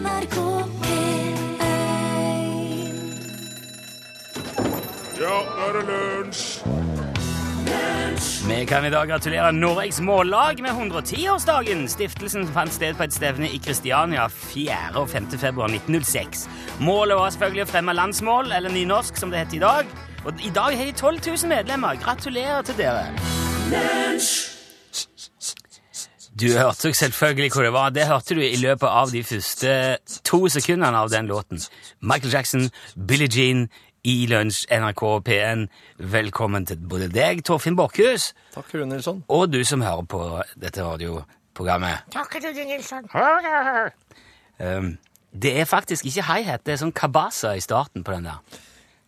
NRK P1 Ja, nå er det lunsj! Vi kan i dag gratulere Norges Mållag med 110-årsdagen. Stiftelsen fant sted på et stevne i Kristiania 4. og 5. februar 1906. Målet var selvfølgelig å fremme landsmål, eller nynorsk som det heter i dag. Og i dag har de 12 000 medlemmer. Gratulerer til dere. Du hørte jo selvfølgelig hvor det var. Det hørte du i løpet av de første to sekundene av den låten. Michael Jackson, Billie Jean, i Lunsj, NRK P1. Velkommen til både deg, Torfinn Borchhus, Takk, Rune Nilsson. og du som hører på dette radioprogrammet. Takk, Rune Um, det er faktisk ikke hi-hat, det er sånn kabasa i starten på den der.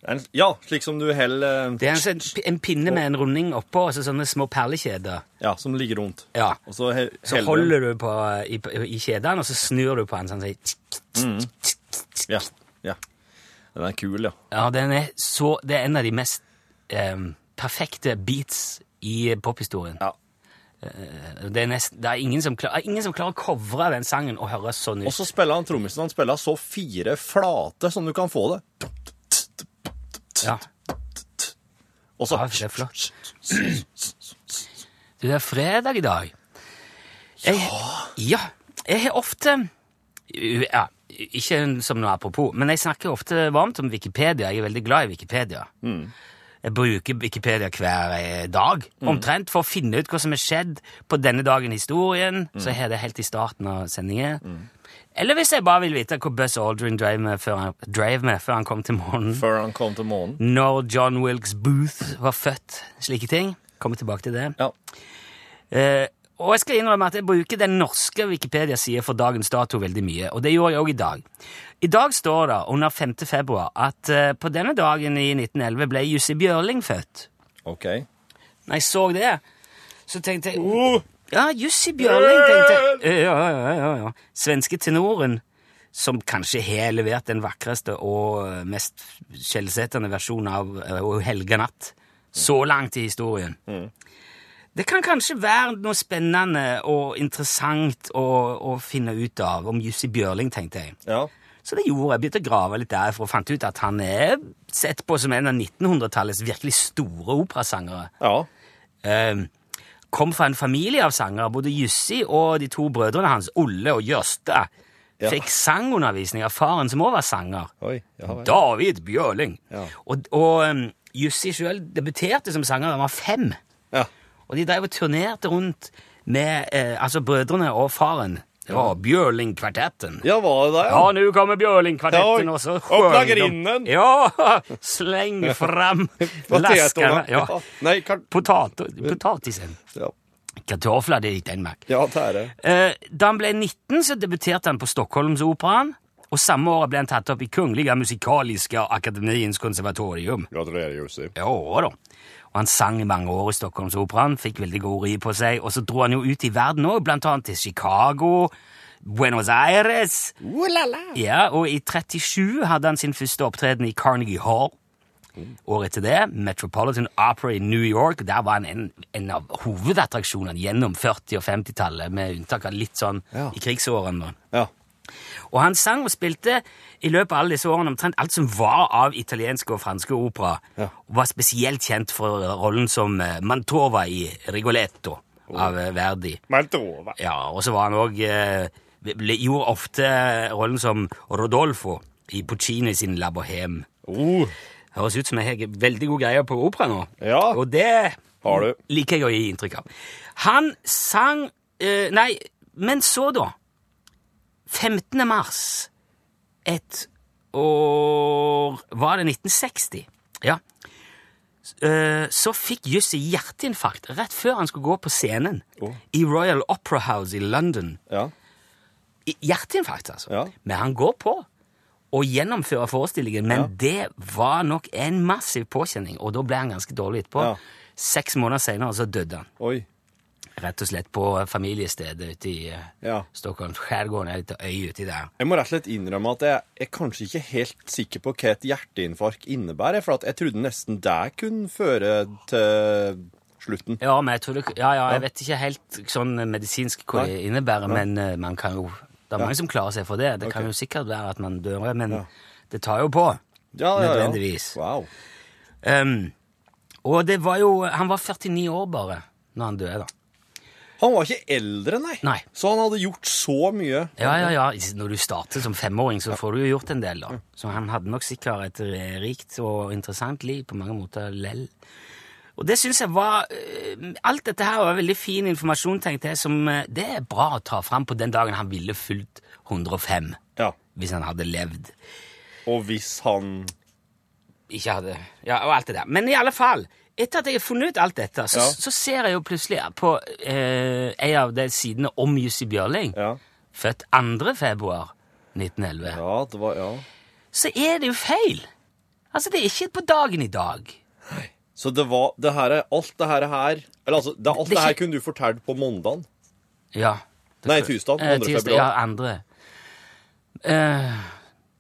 En- Ja, slik som du heller Det er en, sånn- en pinne med en runding oppå, og så sånne små perlekjeder. Ja, som ligger rundt. Ja. Og så, he, Så holder du på i, i kjedene, og så snur du på den sånn. sånn Ja, ja. Den er kul, ja. Ja, den er så, det er en av de mest um, perfekte beats i pophistorien. ja. Det er, nest, det er ingen, som klarer, ingen som klarer å covre den sangen og høre sånn ut. Og så spiller han trommisen. Han spiller så fire flate som du kan få det. Ja, Og så ja, det er flott. Du, det er fredag i dag. Jeg, ja. Jeg har ofte ja, Ikke som noe apropos, men jeg snakker ofte varmt om Wikipedia. Jeg er veldig glad i Wikipedia. Jeg bruker Wikipedia hver eh, dag, omtrent, for å finne ut hva som har skjedd på denne dagen i historien. Så jeg har det helt i starten av sendingen. Eller hvis jeg bare vil vite hva Buzz Aldrin drev med før han, med før han kom til månen. Før han kom til månen. Når John Wilkes Booth var født. Slike ting. Kommer tilbake til det. Ja. Eh, og jeg skal innrømme at jeg bruker den norske Wikipedia-sida for dagens dato veldig mye, og det gjorde jeg òg i dag. I dag står det under 5. februar at eh, på denne dagen i 1911 ble Jussi Bjørling født. OK. Når jeg så det, så tenkte jeg Ja, Jussi Bjørling, tenkte jeg. Ja, ja, ja, ja. Svenske tenoren, som kanskje har levert den vakreste og eh, mest skjellsettende versjonen av eh, O helga natt så langt i historien. Det kan kanskje være noe spennende og interessant å, å finne ut av om Jussi Bjørling, tenkte jeg. Ja. Så det gjorde jeg. Begynte å grave litt der, for å fant ut at han er sett på som en av 1900-tallets virkelig store operasangere. Ja. Eh, kom fra en familie av sangere. Både Jussi og de to brødrene hans, Olle og Jørsta, Ja. fikk sangundervisning av faren, som også var sanger. Oi. Ja. David Bjørling. Ja. Og, og um, Jussi sjøl debuterte som sanger da han var fem. ja. Og de drev og turnerte rundt med eh, altså brødrene og faren. Det var Bjørling-kvartetten. ja, var det det? Ja, nå kommer Bjørling-kvartetten, Ja, og så Åpna grinden! Ja! Sleng fram laskerne. Ja. Nei, kan... Potatisen. Ja. Kartofler, det er i Danmark. ja, det er det. Eh, da han ble 19, så debuterte han på Stockholmsoperaen. Og samme år ble han tatt opp i Kungliga Musikaliska Akademiens konservatorium. Gratulerer, Jussi. Ja da. Og han sang i mange år i Stockholmsoperaen, fikk veldig god ri på seg. Og så dro han jo ut i verden òg, blant annet til Chicago, Buenos Aires. Ja, Og i 37 hadde han sin første opptreden i Carnegie Hall. Året etter det, Metropolitan Opera i New York. Der var han en, en av hovedattraksjonene gjennom 40- og 50-tallet, med unntak av litt sånn Ja. i krigsårene. Ja. Og han sang og spilte i løpet av alle disse årene omtrent alt som var av italienske og franske opera, Ja. og var spesielt kjent for rollen som eh, Mantova i Rigoletto av eh, Verdi. Mantova. Ja, og så var han òg Gjorde ofte rollen som Rodolfo i Puccini sin La Bohème. Oh. Høres ut som jeg har veldig god greie på opera nå. Ja. Og det liker jeg å gi inntrykk av. Han sang eh, Nei, men så, da. 15. mars et år Var det 1960? Ja. Eh, Så fikk Jussi hjerteinfarkt rett før han skulle gå på scenen oh. i Royal Opera House i London. Ja. Hjerteinfarkt, altså. Ja. Men han går på og gjennomfører forestillingen, men Ja. det var nok en massiv påkjenning, og da ble han ganske dårlig etterpå. Seks måneder senere så døde han. Oi. Rett og slett på familiestedet ute i eh, Ja. Stockholm. Skjærgården er en liten øy uti der. Jeg må rett og slett innrømme at jeg er kanskje ikke helt sikker på hva et hjerteinfarkt innebærer, for jeg trodde nesten det kunne føre til slutten. Ja, men jeg tror det, ja, ja, jeg vet ikke helt sånn medisinsk hva det innebærer, men eh, man kan jo Det er mange som klarer seg for det. Det kan jo sikkert være at man dør, men det tar jo på. Ja, ja, ja. Nødvendigvis. Wow. Um, og det var jo Han var 49 år bare når han døde, da. Han var ikke eldre, nei. Nei. Så han hadde gjort så mye. Ja, ja, ja. Når du starter som femåring, så får du jo gjort en del, da. Så han hadde nok sikkert et rikt og interessant liv på mange måter lell. Og det syns jeg var eh, Alt dette her var veldig fin informasjon, tenkte jeg, som eh, det er bra å ta fram på den dagen han ville fylt 105, Ja. hvis han hadde levd. Og hvis han Ikke hadde Ja, og alt det der. Men i alle fall, etter at jeg har funnet ut alt dette, så, Ja. så ser jeg jo plutselig på eh, en av de sidene om Jussi Bjørling, Ja. født 2. februar 1911. Ja, det var Ja. så er det jo feil. Altså, det er ikke på dagen i dag. Så det var det her er Alt det her her Eller altså, det, alt Det det, er her ikke- kunne du fortalt på mandagen? Ja. Nei, tirsdag. 2. Eh, tirsdag, februar. Ja, andre. Eh,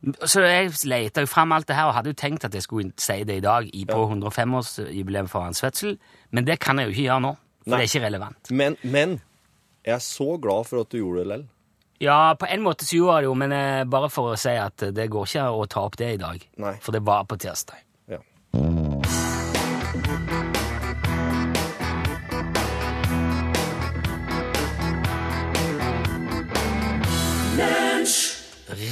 så jeg leita jo fram alt det her og hadde jo tenkt at jeg skulle si det i dag i, på 105-årsjubileum for hans fødsel, men det kan jeg jo ikke gjøre nå. For Nei. det er ikke relevant. Men, men jeg er så glad for at du gjorde det lell. Ja, på en måte så gjorde jeg det jo, men eh, bare for å si at det går ikke å ta opp det i dag. Nei. For det var på tirsdag. Ja.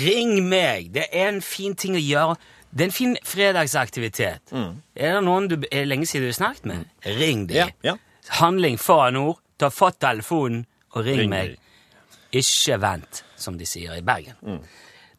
Ring meg! Det er en fin ting å gjøre. Det er en fin fredagsaktivitet. Er det noen du er lenge siden du har snakket med? Ring dem. Ja, ja. Handling foran ord. Ta fatt telefonen og ring, Ring meg. Ikke vent, som de sier i Bergen. Mm.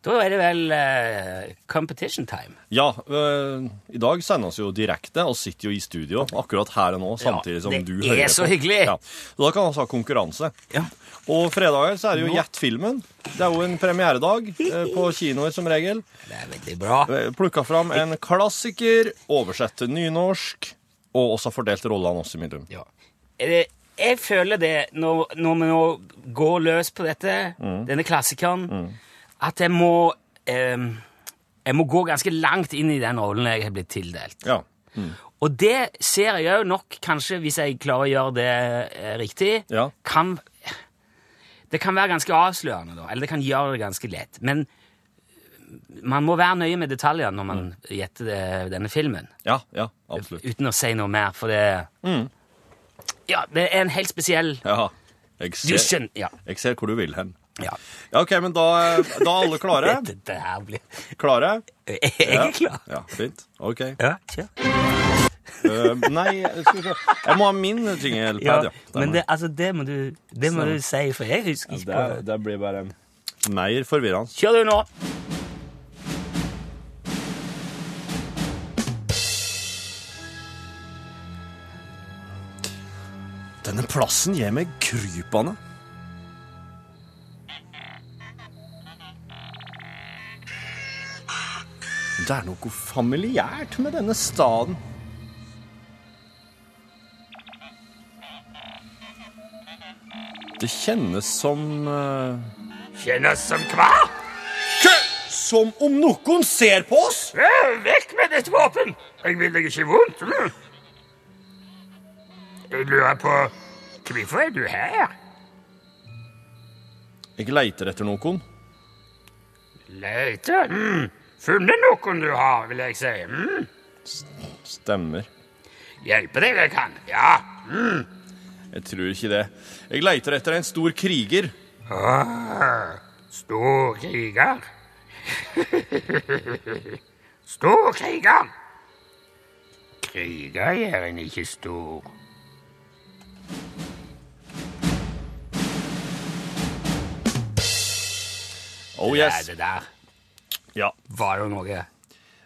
Da er det vel uh, competition time. Ja, Uh, i dag sendes jo direkte, og sitter jo i studio akkurat her og nå, samtidig som det er så hyggelig. Ja. Da kan vi ha konkurranse. Ja. Og fredager så er det jo Gjett filmen. Det er jo en premieredag eh, på kinoer som regel. Det er veldig bra. Plukka fram en klassiker, oversett til nynorsk, og også fordelt rollene oss imellom. Ja. Jeg føler det, når, når vi nå går løs på dette, Mm. denne klassikeren, at jeg må eh, Jeg må gå ganske langt inn i den rollen jeg har blitt tildelt. Ja. Og det ser jeg jo nok, kanskje, hvis jeg klarer å gjøre det eh, riktig, Ja. kan Det kan være ganske avslørende, da. Eller det kan gjøre det ganske lett. Men man må være nøye med detaljene når man gjetter det, denne filmen. Ja, ja, absolutt. Uten å si noe mer, for det Ja, det er en helt spesiell Ja, jeg Du ser, skjønner Ja. jeg ser hvor du vil hen. Ja. Ja, OK, men da, da er alle klare? Dette her blir Klare? Jeg er klar. Ja, fint. OK. Ja, kjør. Uh, nei, skal vi se. Jeg må ha min jingle-pad, Ja, ja. men det, altså, det må du, det må du si, for jeg husker ikke på det, det. det blir bare mer forvirrende. Kjør du nå. Denne plassen gir meg krypende. Det er noe familiært med denne staden. Det kjennes som uh... Kjennes som hva? Som om noen ser på oss! Vekk med ditt våpen! Jeg vil deg ikke vondt. Jeg lurer på Hvorfor er du her? Jeg leiter etter noen. Leiter? Mm. Funnet noen du har, vil jeg si. Mm. Stemmer. Hjelpe deg jeg kan. Ja. Jeg tror ikke det. Jeg leiter etter en stor kriger. Ah, stor kriger. stor kriger. Kriger gjør en ikke stor. Oh yes. Det er det der Ja. var jo noe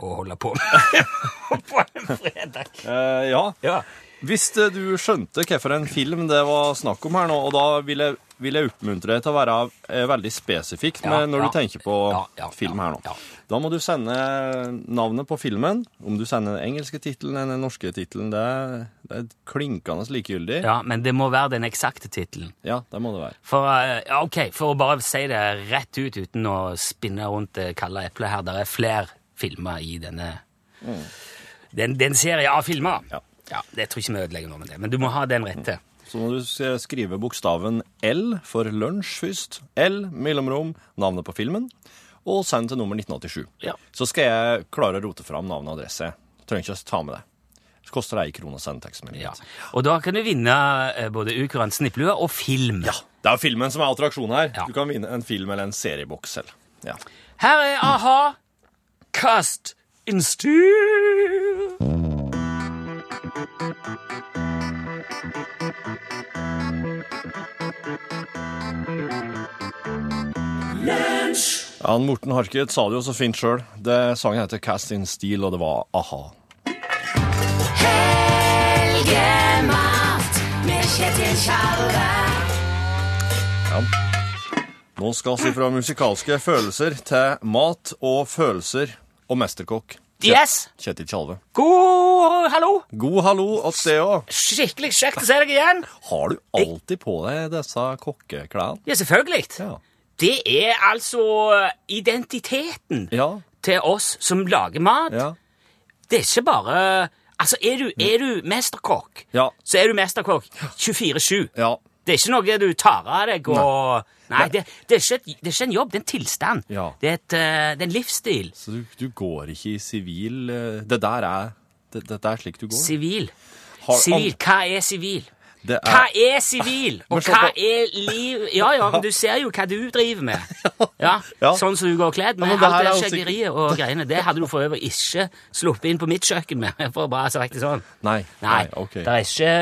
å holde på med på en fredag. Uh, ja. Ja. Hvis du skjønte hvilken film det var snakk om her nå, og da vil jeg, vil jeg oppmuntre deg til å være eh, veldig spesifikk Ja, når ja. du tenker på Ja, ja, film her nå. ja. Da må du sende navnet på filmen. Om du sender den engelske tittelen eller den norske tittelen, det, det er klinkende likegyldig. Ja. ja, men det må være den eksakte tittelen. det må det være. For, uh, okay, for å bare si det rett ut uten å spinne rundt det kalde eplet her, det er flere filmer i denne Den, den serien av filmer. Ja. Ja, Det tror jeg ikke vi ødelegger noe med det, men du må ha den rette. Så må du skriver skrive bokstaven L for lunsj først. L, mellomrom, navnet på filmen, og send til nummer 1987. Ja. Så skal jeg klare å rote fram navn og adresse. Trenger ikke å ta med det. Så koster det ei krone å sende tekstmelding. Ja. Og da kan du vinne eh, både ukurant snipplue og film. Ja, Det er filmen som er attraksjonen her. Ja. Du kan vinne en film eller en serieboks selv. Ja. Her er a-ha, Cast in Steel. Ja, Morten Harket sa det jo så fint sjøl. Sangen heter Cast in Steel, og det var a-ha. Helgemat med Kjetil Tjalve. Nå skal vi fra musikalske følelser til mat og følelser og mesterkokk. Yes! Kjetil Tjalve. God hallo! God hallo åt det òg. Skikkelig kjekt å se deg igjen. Har du alltid på deg disse kokkeklærne? Ja, selvfølgelig. Ja. Det er altså identiteten Ja. til oss som lager mat. Ja. Det er ikke bare Altså, er du, er du mesterkokk, Ja. så er du mesterkokk 24-7. ja. Det er ikke noe du tar av deg og Nei, det, det, er ikke et, det er ikke en jobb, det er en tilstand. Ja. Det, er et, eh, det er en livsstil. Så du, du går ikke i sivil eh, Det der er det, Dette er slik du går? Sivil. Har Sivil. Hva er sivil? Det Hva er er sivil, og hva er liv Ja, ja, men du ser jo hva du driver med. Ja. Sånn som du går kledd med. Ja, men det alt det er også... skjeggeriet og greiene. Det hadde du for øvrig ikke sluppet inn på mitt kjøkken med. For å bare sagt det sånn. Nei. Nei, ok. det er ikke,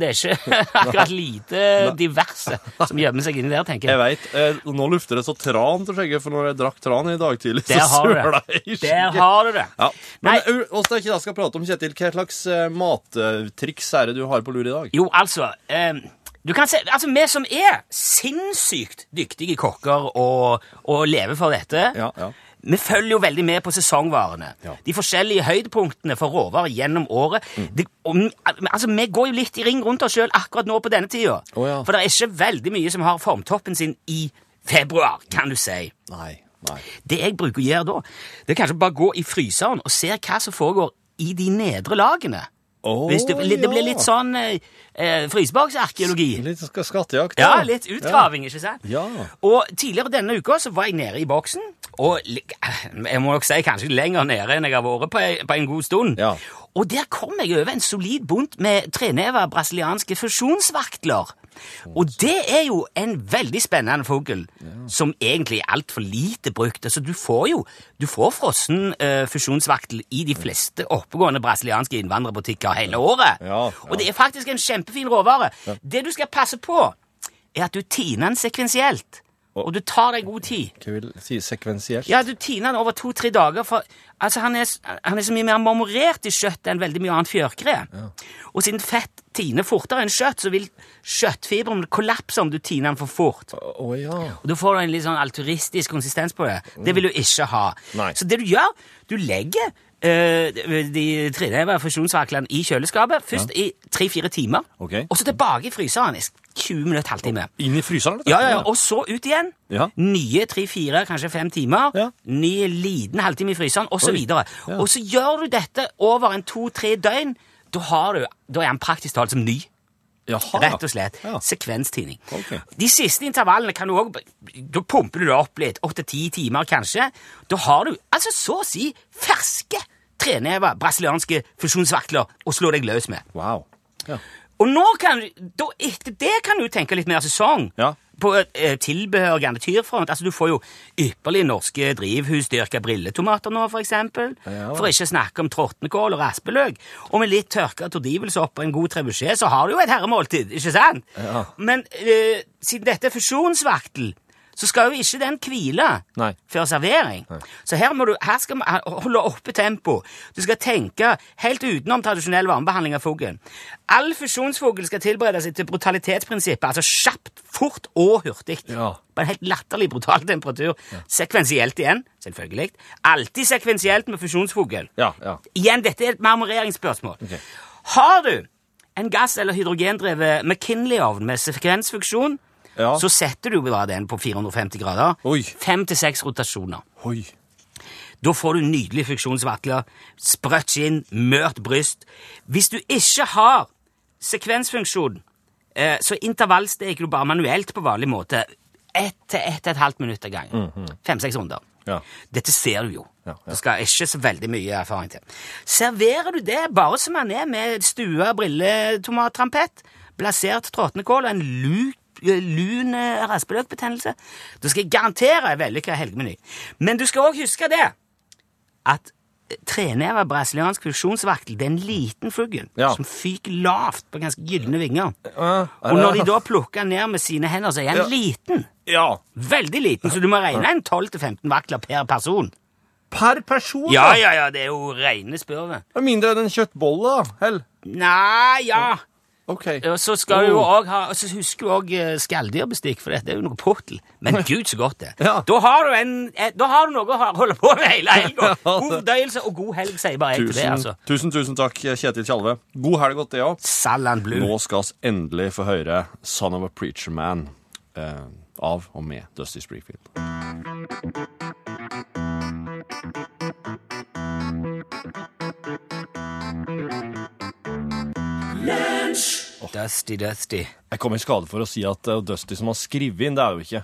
det er ikke akkurat lite diverse som gjemmer seg inni der, tenker Jeg jeg. veit. Eh, nå lufter det så tran til skjegget, for når jeg drakk tran i dag tidlig, så søla det. jeg i Der har du det. Ja. Men det ikke da skal prate om, Kjetil, hva slags uh, mattriks er det du har på lur i dag? Jo, altså eh, du kan se, altså Vi som er sinnssykt dyktige kokker og, og lever for dette, Ja, ja. vi følger jo veldig med på sesongvarene. Ja. De forskjellige høydepunktene for råvarer gjennom året. Det, og, altså, Vi går jo litt i ring rundt oss sjøl akkurat nå på denne tida. Oh, ja. For det er ikke veldig mye som har formtoppen sin i februar, kan du si. Nei. Nei. Det jeg bruker å gjøre da, det er kanskje bare gå i fryseren og se hva som foregår i de nedre lagene. Hvis du, det blir litt sånn eh, frysebaksarkeologi. Litt skattejakt? Ja, da. litt utgraving, ikke sant? Ja. Og tidligere denne uka så var jeg nede i boksen, og jeg må nok si kanskje lenger nede enn jeg har vært på, på en god stund. Ja. Og der kom jeg over en solid bunt med treneva brasilianske fusjonsvaktler. Og det er jo en veldig spennende fugl, som egentlig er altfor lite brukt. Altså, du får jo du får frossen uh, fusjonsvaktel i de fleste oppegående brasilianske innvandrerbutikker hele året. Ja, ja. Og det er faktisk en kjempefin råvare. Det du skal passe på, er at du tiner den sekvensielt. Og du tar deg god tid. Hva vil si sekvensielt? Ja, du tiner den over to-tre dager, for altså, han, er, han er så mye mer marmorert i kjøttet enn veldig mye annet fjørkre. Og siden fett tiner fortere enn kjøtt, så vil kjøttfiberen kollapse om du tiner den for fort. Å ja. Og Da får du en litt sånn alturistisk konsistens på det. Det vil du ikke ha. Nei. Så det du gjør, du legger Uh, de tredje fusjonsvaklene i kjøleskapet først i tre-fire timer, Ok. og så tilbake i fryseren 20 minutter, halvtime. Inn i fryseren? Ja, ja, ja, Og så ut igjen. Ja. Nye tre-fire, kanskje fem timer. Ja. Ny liten halvtime i fryseren, osv. Ja. Og så gjør du dette over en to-tre døgn. Da, har du, da er den praktisk talt som ny. Jaha. Rett og slett. Ja. Sekvenstidning. Okay. De siste intervallene kan du òg Da pumper du det opp litt. Åtte ti timer, kanskje. Da har du altså så å si ferske treneva brasilianske fusjonsvakler å slå deg løs med. Wow. Ja. Og nå kan da, etter det kan du tenke litt mer sesong. Ja. På eh, tilbehør og garnityrfront. Altså, du får jo ypperlig norske drivhusdyrka brilletomater nå, for eksempel. Ja. For ikke snakke om tråtnekål og raspeløk. Og med litt tørka tordivelsopp og en god trebuchet, så har du jo et herremåltid, ikke sant? Ja. Men eh, siden dette er fusjonsvaktel, så skal jo ikke den hvile Nei. før servering. Så her, du, her skal vi holde oppe tempo. Du skal tenke helt utenom tradisjonell varmebehandling av fuglen. All fusjonsfugl skal tilberede seg til brutalitetsprinsippet, altså kjapt, fort og hurtig. Ja. På en helt latterlig brutal temperatur. Sekvensielt igjen, selvfølgelig. Alltid sekvensielt med fusjonsfugl. Ja, ja. Igjen, dette er et marmoreringsspørsmål. Okay. Har du en gass- eller hydrogendrevet McKinley-ovn med sekvensfunksjon, Ja. så setter du bare den på 450 grader. Fem til seks rotasjoner. Oi. Da får du nydelige funksjonsvakler, sprøtt skinn, mørt bryst. Hvis du ikke har sekvensfunksjon Eh, så intervallsteker du bare manuelt på vanlig måte. Ett til ett og et halvt minutt av gangen. Fem-seks runder. Ja. Dette ser du jo. Ja, ja. Det skal ikke så veldig mye erfaring til. Serverer du det bare som man er, med stua brilletomattrampett, blasert tråtnekål og en lu, lun eh, raspeløkbetennelse, da skal jeg garantere en vellykka helgemeny. Men du skal òg huske det at treneva brasiliansk fusjonsvaktel det er en liten fugl Ja. som fyker lavt på ganske gylne vinger. Er Og når de da plukker den ned med sine hender, så er han Ja. liten. Ja. Veldig liten, så du må regne en 12-15 vakler per person. Per person? Ja, ja, ja, det er jo reine er mindre enn en kjøttbolle, da. Nei, ja. OK. Og så skal du Oh. ha, så husker du òg skalldyrbestikk, for det er jo noe pottel. Men gud, så godt det. Ja. Da, har du en, eh, da har du noe å holde på med hele helga. God fordøyelse og god helg, sier bare jeg til det, Tusen, altså. tusen, tusen takk, Kjetil Tjalve. God helg godt, det òg. Nå skal vi endelig få høre 'Son of a Preacher Man' eh, av og med Dusty Springfield. Dusty, dusty. Jeg kom i skade for å si at det er Dusty som har skrevet inn. Det er jo ikke.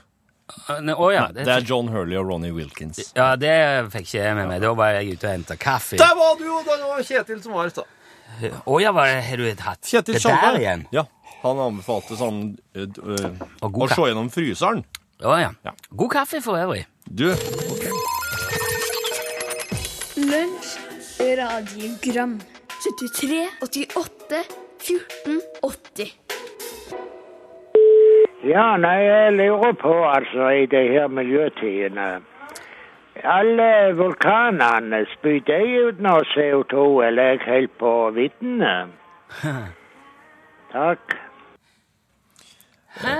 Å ne- å, ja, Det det, er John Hurley og Ronny Wilkins. ja, det fikk ikke jeg med meg. Da var jeg ute og henta kaffe. Der var du jo! Det var Kjetil som var i stad. Å ja, har du hatt? Kjetil det Tjalve. der igjen? Ja. Han anbefalte sånn eh, d- eh, god å se gjennom fryseren. Å ja. Ja. God kaffe for øvrig. Du, Lunsj, radiogram 73, 88, 14, 80 Ja, nei, jeg lurer på, altså, i de her miljøtidene Alle vulkanene, spyr de ut noe CO2, eller er jeg helt på viddene? Takk. Hæ?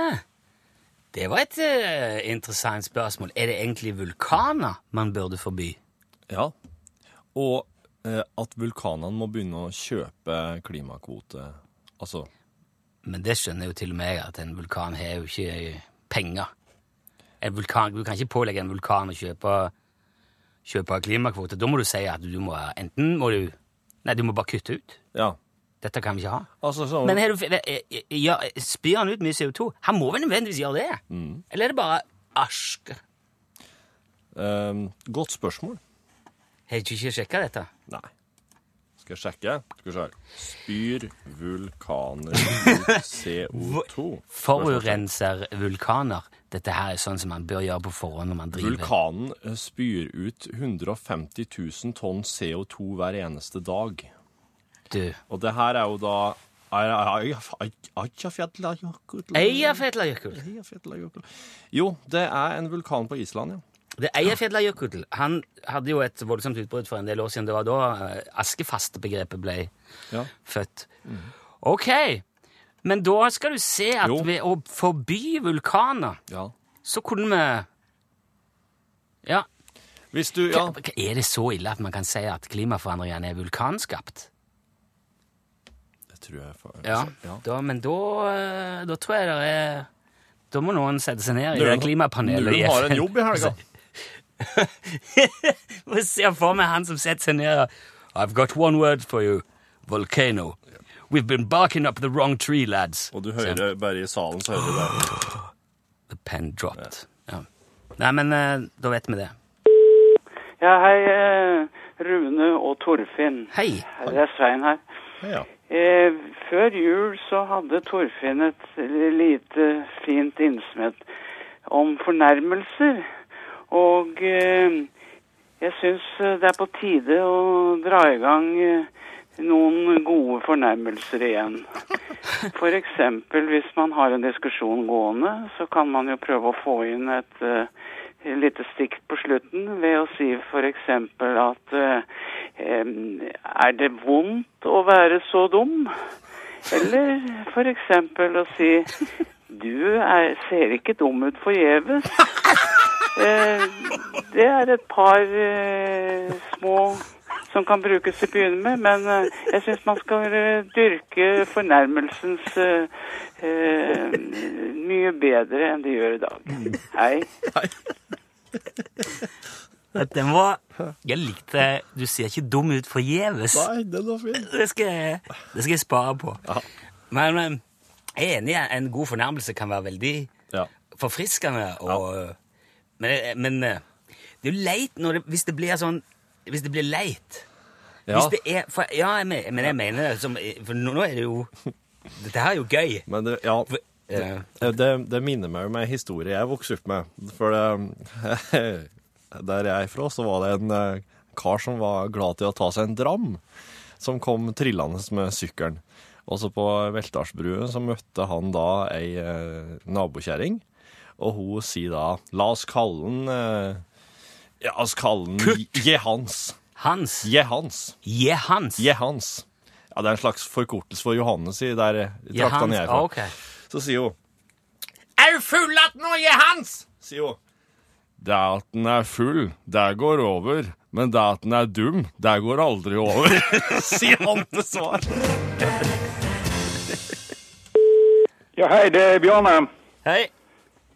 Det var et uh, interessant spørsmål. Er det egentlig vulkaner man burde forby? ja. Og at vulkanene må begynne å kjøpe klimakvote. Altså Men det skjønner jo til og med jeg, at en vulkan har jo ikke penger. En vulkan, du kan ikke pålegge en vulkan å kjøpe, kjøpe klimakvote. Da må du si at du må enten må du Nei, du må bare kutte ut. Ja. Dette kan vi ikke ha. Altså så... Men er du, eh, eh, ja, spyr han ut mye CO2? Han må vel nødvendigvis gjøre det? Eller er det bare aske? Um, Godt spørsmål. Har du ikke sjekka dette? Nei. Skal jeg sjekke? Skal vi se her. Spyr vulkaner ut CO2? Forurenser vulkaner. Dette her er sånn som man bør gjøre på forhånd når man driver Vulkanen eh, spyr ut 150 000 tonn CO2 hver eneste dag. Du. Og det her er jo da. Eyjafjallajökull. Eyjafjallajökull. Jo, det er en vulkan på Island, ja. Det Eyjafjallajökull Han hadde jo et voldsomt utbrudd for en del år siden. Det var da eh, askefastebegrepet ble Ja. født. Ok, men da skal du se at Jo. ved å forby vulkaner, ja. så kunne vi Ja. Hvis du Ja. Er det så ille at man kan si at klimaforandringene er vulkanskapt? Det tror jeg for, Ja, ja. Da, men da, eh, da tror jeg det er Da må noen sette seg ned i det klimapanelet. i har en jobb i helga. Jeg ser for meg han som setter seg ned I've got one word for you. Volcano. We've been barking up the wrong tree, lads. Og du hører bare i salen, så hører du det. The pen dropped. Ja. Nei, men eh, da vet vi det. Ja, hei, eh, Rune og Torfinn. Hei. Det er Svein her. Ja. Eh, før jul så hadde Torfinn et lite fint innsmett om fornærmelser. Og eh, jeg syns det er på tide å dra i gang eh, noen gode fornærmelser igjen. For eksempel hvis man har en diskusjon gående, så kan man jo prøve å få inn et eh, lite stikk på slutten ved å si eksempel at eh, er det vondt å være så dum? Eller eksempel å si du er, ser ikke dum ut forgjeves. Eh, det er et par eh, små som kan brukes til å begynne med, men eh, jeg syns man skal dyrke fornærmelsens eh, eh, mye bedre enn de gjør i dag. Hei. Den var Jeg likte Du ser ikke dum ut forgjeves. Nei, den var fin. Det skal jeg, det skal jeg spare på. Men eh, Jeg er enig i en god fornærmelse kan være veldig Ja. forfriskende. Og, men, men eh, det er jo leit når det, hvis det blir sånn Hvis det blir leit. Ja. Hvis det er, for, ja, jeg men, men jeg mener det som For nå, nå er det jo Dette her er jo gøy. Men det, ja, For, eh, Eh, Det, det minner meg om en historie jeg vokste opp med. For det, der jeg er fra, så var det en eh, kar som var glad til å ta seg en dram, som kom trillende med sykkelen. Også på Veltdalsbrua så møtte han da ei eh, nabokjerring, og hun sier da La oss kalle den eh, Ja, la oss kalle den Kurt. Jehans. Hans. Jehans. Jehans. Jehans. Ja, det er en slags forkortelse for Johannes i der i Jehans. traktene jeg er Ah, okay. ok. Så sier hun Er du full at nå, Jehans? sier hun. Det at den er full, det går over. Men det at den er dum, det går aldri over, sier han til svar. Ja, hei, det er Bjarne. Hei.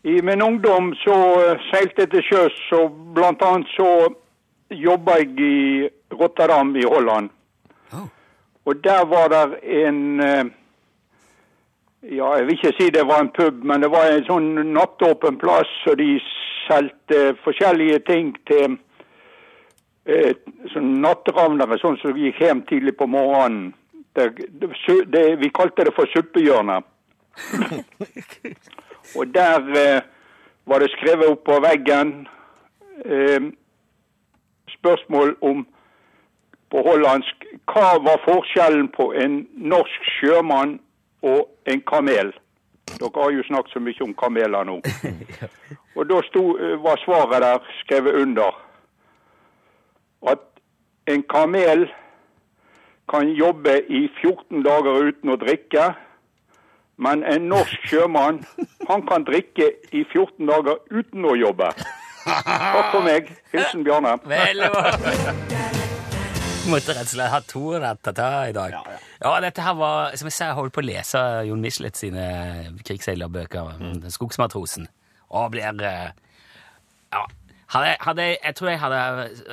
I min ungdom så eh, seilte jeg til sjøs, og blant annet så jobba jeg i Rotterdam i Holland. Oh. Og der var det en eh, Ja, jeg vil ikke si det var en pub, men det var en sånn nattåpen plass, og de solgte forskjellige ting til eh, sånn natteravnere, sånn som gikk hjem tidlig på morgenen. Det, det, det, vi kalte det for suppehjørnet. Og der eh, var det skrevet opp på veggen eh, spørsmål om på hollandsk hva var forskjellen på en norsk sjømann og en kamel. Dere har jo snakket så mye om kameler nå. Og da sto, eh, var svaret der skrevet under at en kamel kan jobbe i 14 dager uten å drikke, men en norsk sjømann han kan drikke i 14 dager uten å jobbe. Takk for meg. Hilsen Bjarne. Bra. Måtte rett og slett ha to ratata i dag. Ja, ja. ja, dette her var, som jeg sa, jeg holdt på å lese Jon Michelet sine krigsseilerbøker, mm. Skogsmatrosen, og blir eh, Ja. Hadde, hadde, jeg- jeg tror jeg hadde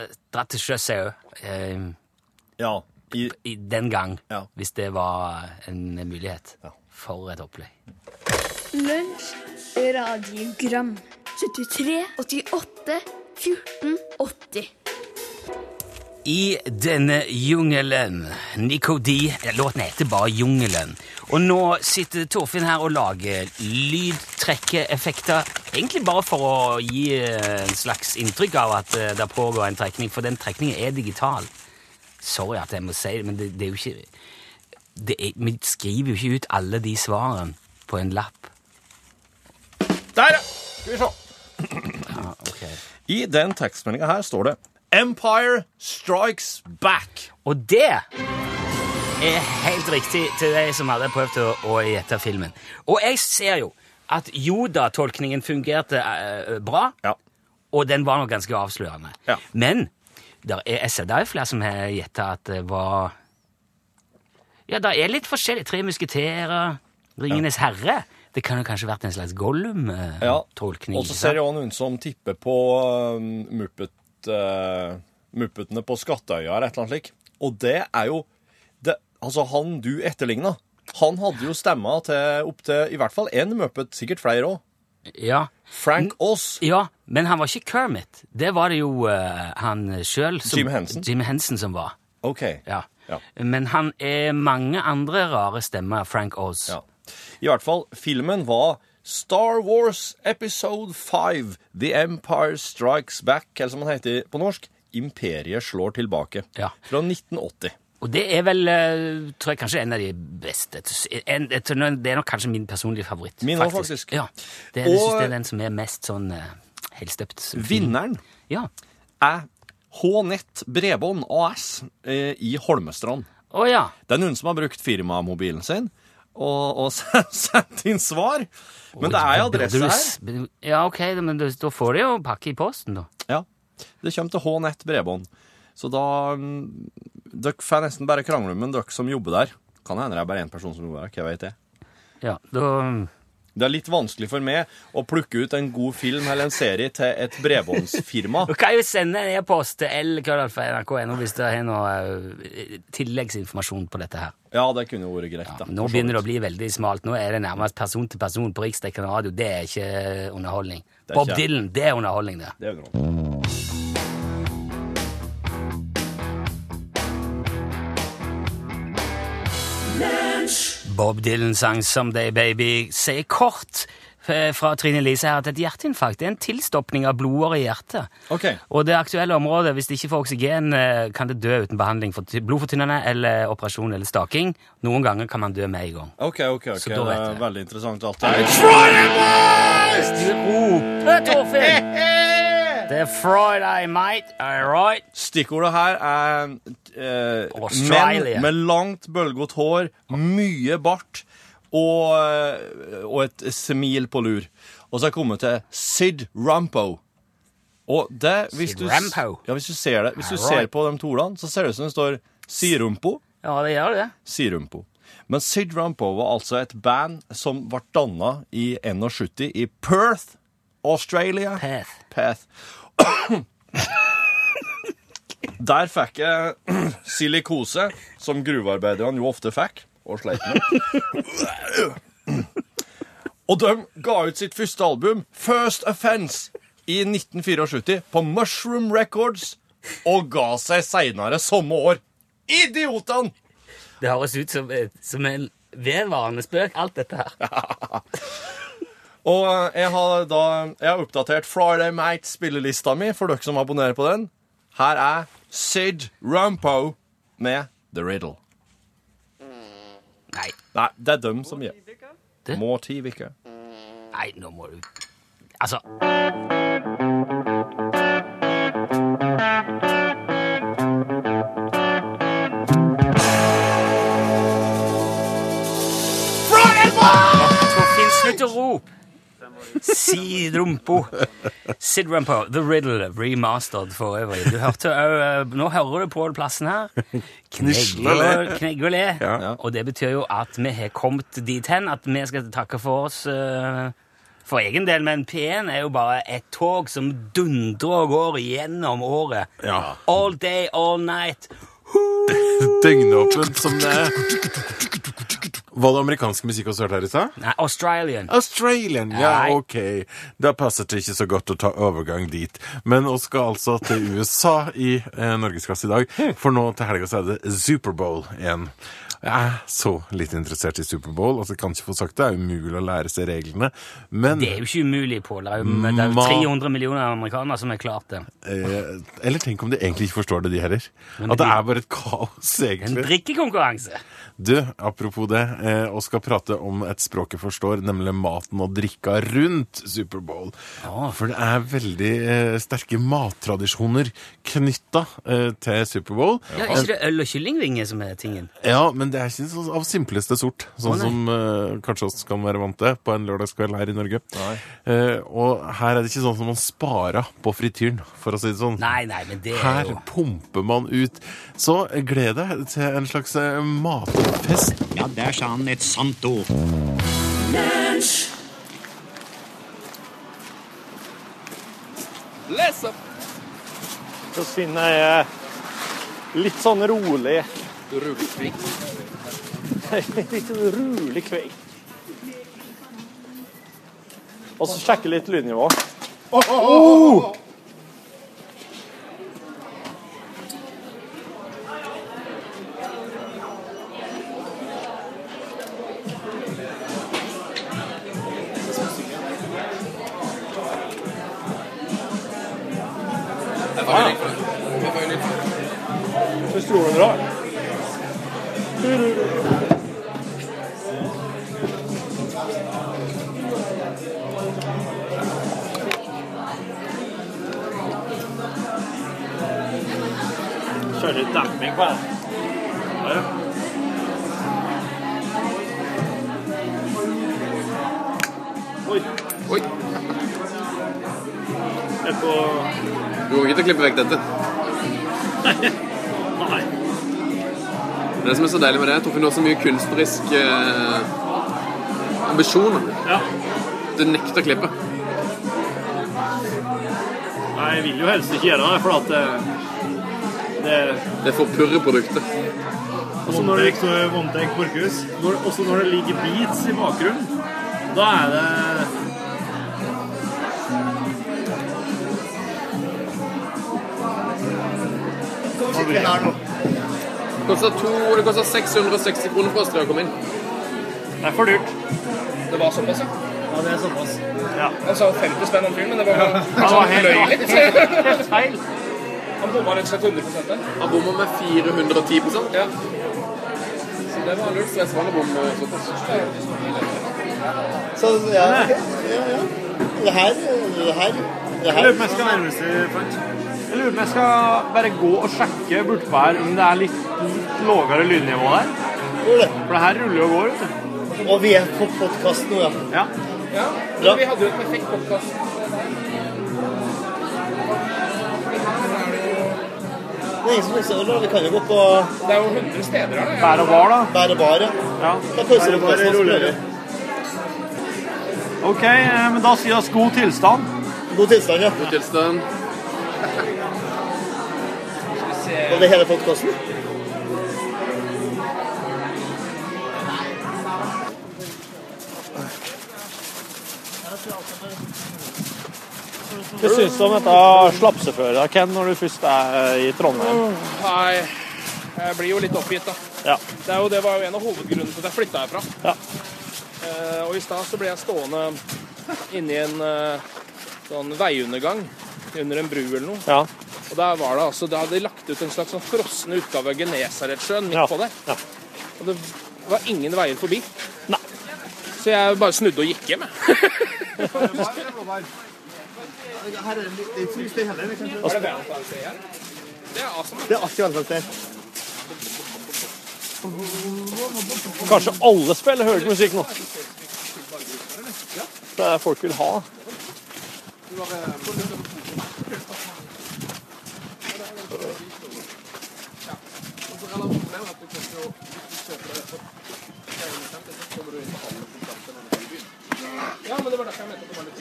eh, dratt til sjøs, jeg òg. Eh, Ja, i, i den gang, Ja. hvis det var en mulighet. Ja. For et opplegg. Lunsj, radiogram 73, 88, 14, 80 I denne jungelen Nico D Låten heter bare Jungelen. Og nå sitter Torfinn her og lager lydtrekkeeffekter. Egentlig bare for å gi eh, en slags inntrykk av at eh, det pågår en trekning, for den trekningen er digital. Sorry at jeg må si det, men det, det er jo ikke er, Vi skriver jo ikke ut alle de svarene på en lapp. Der, ja! Skal vi se. Ja, ok. I den tekstmeldinga her står det Empire Strikes Back. Og det er helt riktig til deg som hadde prøvd å, å gjette filmen. Og jeg ser jo at Joda-tolkningen fungerte eh, bra, Ja. og den var nok ganske avslørende. Ja. Men der er, jeg ser det er flere som har gjetta at det var Ja, det er litt forskjellig. Tre musketerer, Ringenes herre. Det kan jo kanskje vært en slags Gollum-tolkning. Ja. Og så ser jeg også noen som tipper på um, Muppet, uh, Muppetene på Skattøya eller et eller annet slik. Og det er jo det, Altså, han du etterligna, han hadde jo stemma til opptil i hvert fall én Muppet, sikkert flere òg. Ja. Frank Oz. Ja, men han var ikke Kermit. Det var det jo uh, han sjøl Jim Henson? Jim Henson som var. OK. Ja. Ja. Men han er mange andre rare stemmer, Frank Oz. Ja. I hvert fall, filmen var Star Wars Episode 5, The Empire Strikes Back, eller som den heter på norsk, Imperiet slår tilbake, Ja. fra 1980. Og det er vel, eh, tror jeg, kanskje en av de beste. En, Det er nok kanskje min personlige favoritt. Min også, faktisk. Ja, det, er, Og- det er den som er mest sånn uh, helstøpt. Vinneren Ja. er H-Nett Bredbånd AS eh, i Holmestrand. Å ja. Det er noen som har brukt firmamobilen sin og, og sendt inn svar. Men det er jo adresse her. Ja, ok, men da får de jo pakke i posten, da. Ja, Det kommer til H-Nett Bredbånd. Så da mm, Dere får nesten bare krangle med dere som jobber der. Kan hende det er bare én person som jobber der. Hva vet jeg. Ja, da Det er litt vanskelig for meg å plukke ut en god film eller en serie til et bredbåndsfirma. Du kan jo sende en e-post til lkrøllalfa.nrk.no hvis det er noe eh, tilleggsinformasjon på dette her. Ja, det kunne jo vært greit. da. Nå begynner det å bli veldig smalt. Nå er det nærmest person til person på riksdekkende radio. Det er ikke underholdning. er Bob ikke- Dylan, det er underholdning, det. Det er jo Bob Dylan sang 'Someday Baby'. Se kort eh, fra Trine Lise her at et hjerteinfarkt er en tilstoppning av blodårer i hjertet. Okay. Og det aktuelle området, hvis det ikke får oksygen, eh, kan det dø uten behandling for ty- blodfortynnende eller operasjon eller staking. Noen ganger kan man dø med en gang. Ok, ok, ok. Så da Det vet er jeg. veldig interessant alt det Du roper, Torfinn! Det er Friday, mate. All right. Stikkordet her er eh, menn med langt, bølgete hår, mye bart og, eh, og et smil på lur. Og så er jeg kommet til Sid Rampo. Og det, hvis Sid du, Rampo? Ja, hvis du ser det, hvis du right. ser på de to ordene, så ser det ut som det står Sirumpo. Ja, det gjør det. Sirumpo. Men Sid Rampo var altså et band som ble danna i 71 i Perth, Australia. Perth. Path. Der fikk jeg silikose, som gruvearbeiderne jo ofte fikk, og sleit med. Og de ga ut sitt første album, First Offense, i 1974 på Mushroom Records, og ga seg seinere samme år. Idiotene! Det høres ut som, som en vedvarende spøk, alt dette her. Og eh, jeg har da jeg har oppdatert Friday Mate-spillelista mi, for dere som abonnerer på den. Her er Sid Rumpo med The Riddle. Nei, Nei, det er dem som gjør Det? Må ti uker. nei, nå må du Altså slutt å rope! Sid Rumpo. The Riddle, remastered for øvrig. Du hørte òg Nå hører du på plassen her. Knegg og le. Og le. Ja. Og det betyr jo at vi har kommet dit hen at vi skal takke for oss for egen del. Men P1 er jo bare et tog som dundrer og går gjennom året. Ja. All day, all night. Døgnåpent som det er. Var det amerikansk musikk også hørte her i stad? Nei, Australian. Australian, ja, Nei. ok. Da passer det ikke så godt å ta overgang dit. Men vi skal altså til USA i eh, Norgesklasse i dag, for nå til helga så er det Superbowl igjen. Jeg er så litt interessert i Superbowl, altså jeg kan ikke få sagt det, det er umulig å lære seg reglene, men Det er jo ikke umulig, Pål. Det er jo det er jo 300 millioner amerikanere som har klart det. eh, Eller tenk om de egentlig ikke forstår det, de heller. At det er bare et kaos, En drikkekonkurranse. Du, apropos det, eh, og skal prate om et språk jeg forstår, nemlig maten og drikka rundt Superbowl. Ja. For det er veldig eh, sterke mattradisjoner knytta eh, til Superbowl. Ja, ikke det øl og kyllingvinger som er tingen? Ja, men det er ikke så, av simpleste sort, sånn Å, nei. som eh, kanskje oss kan være vant til på en lørdagskveld her i Norge. Eh, og her er det ikke sånn som man sparer på frityren, for å si det sånn. Nei, nei, men det er Her jo pumper man ut. Så gled deg til en slags eh, matfest. Ja, der sa han et sant ord. Så finner jeg litt sånn rolig Litt sånn rolig kveld. Og så sjekke litt lydnivå. Syns du det bra? Kjøre litt demping på den. Der, ja. Oi. Oi. Er på Du kommer ikke til å klippe vekk dette. Det som er så deilig med det, Torfinn, du har så mye kunstnerisk eh, ambisjoner. Ja. Du nekter å klippe. Nei, jeg vil jo helst ikke gjøre det, for at det, det Det forpurrer produktet. Også når det, Borchhus. Når, også når det ligger beats i bakgrunnen, da er det Det koster, to, det koster 660 kroner for oss til å komme inn. Det er for dyrt. Det var såpass, ja. Ja, det er såpass. Ja. Jeg sa 50 spenn om filmen, men det var Ja, det var helt- løy litt. helt feil. Han bomma rett og slett 100 der. Han bommer med 410% Ja. Så det var lurt. Jeg for han å såpass. Så ja, ok. ja, ja. Det her, det her, det Jeg her. lurer på om jeg skal nærmest Jeg lurer på om jeg skal bare gå og sjekke bortpå her om det er litt, litt lavere lydnivå der. Er? For det her ruller og går, vet du. Og vi er på podkast nå, ja. Ja. Ja, Bra. vi hadde jo et perfekt podkast. Er. Vi kan jo gå på Det er jo 100 steder her. Bær og bar, da. Bær og bar, ja. Ja. Da pauser vi podkasten og ruller. OK, eh, men da sier vi god tilstand. God tilstand, ja. God tilstand. Og det hele podkasten? Hva syns du om dette slapseføret, Ken, når du først er i Trondheim? Nei, jeg blir jo litt oppgitt, da. Ja. Det, jo, det var jo en av hovedgrunnene til at jeg flytta herfra. Ja. Eh, og i stad så ble jeg stående inni en eh, sånn veiundergang under en bru eller noe. Ja. Og der var det altså, da hadde de lagt ut en slags sånn frossen utgave av Genesaretsjøen midt på der. Ja. Og det var ingen veier forbi. Nei. Så jeg bare snudde og gikk hjem, jeg. Her er det litt trist, det heller. Det? Det er awesome. Det er veldig Kanskje alle spiller høymusikk nå? Det er det folk vil ha. Ja, men det var derfor jeg mente at det var litt.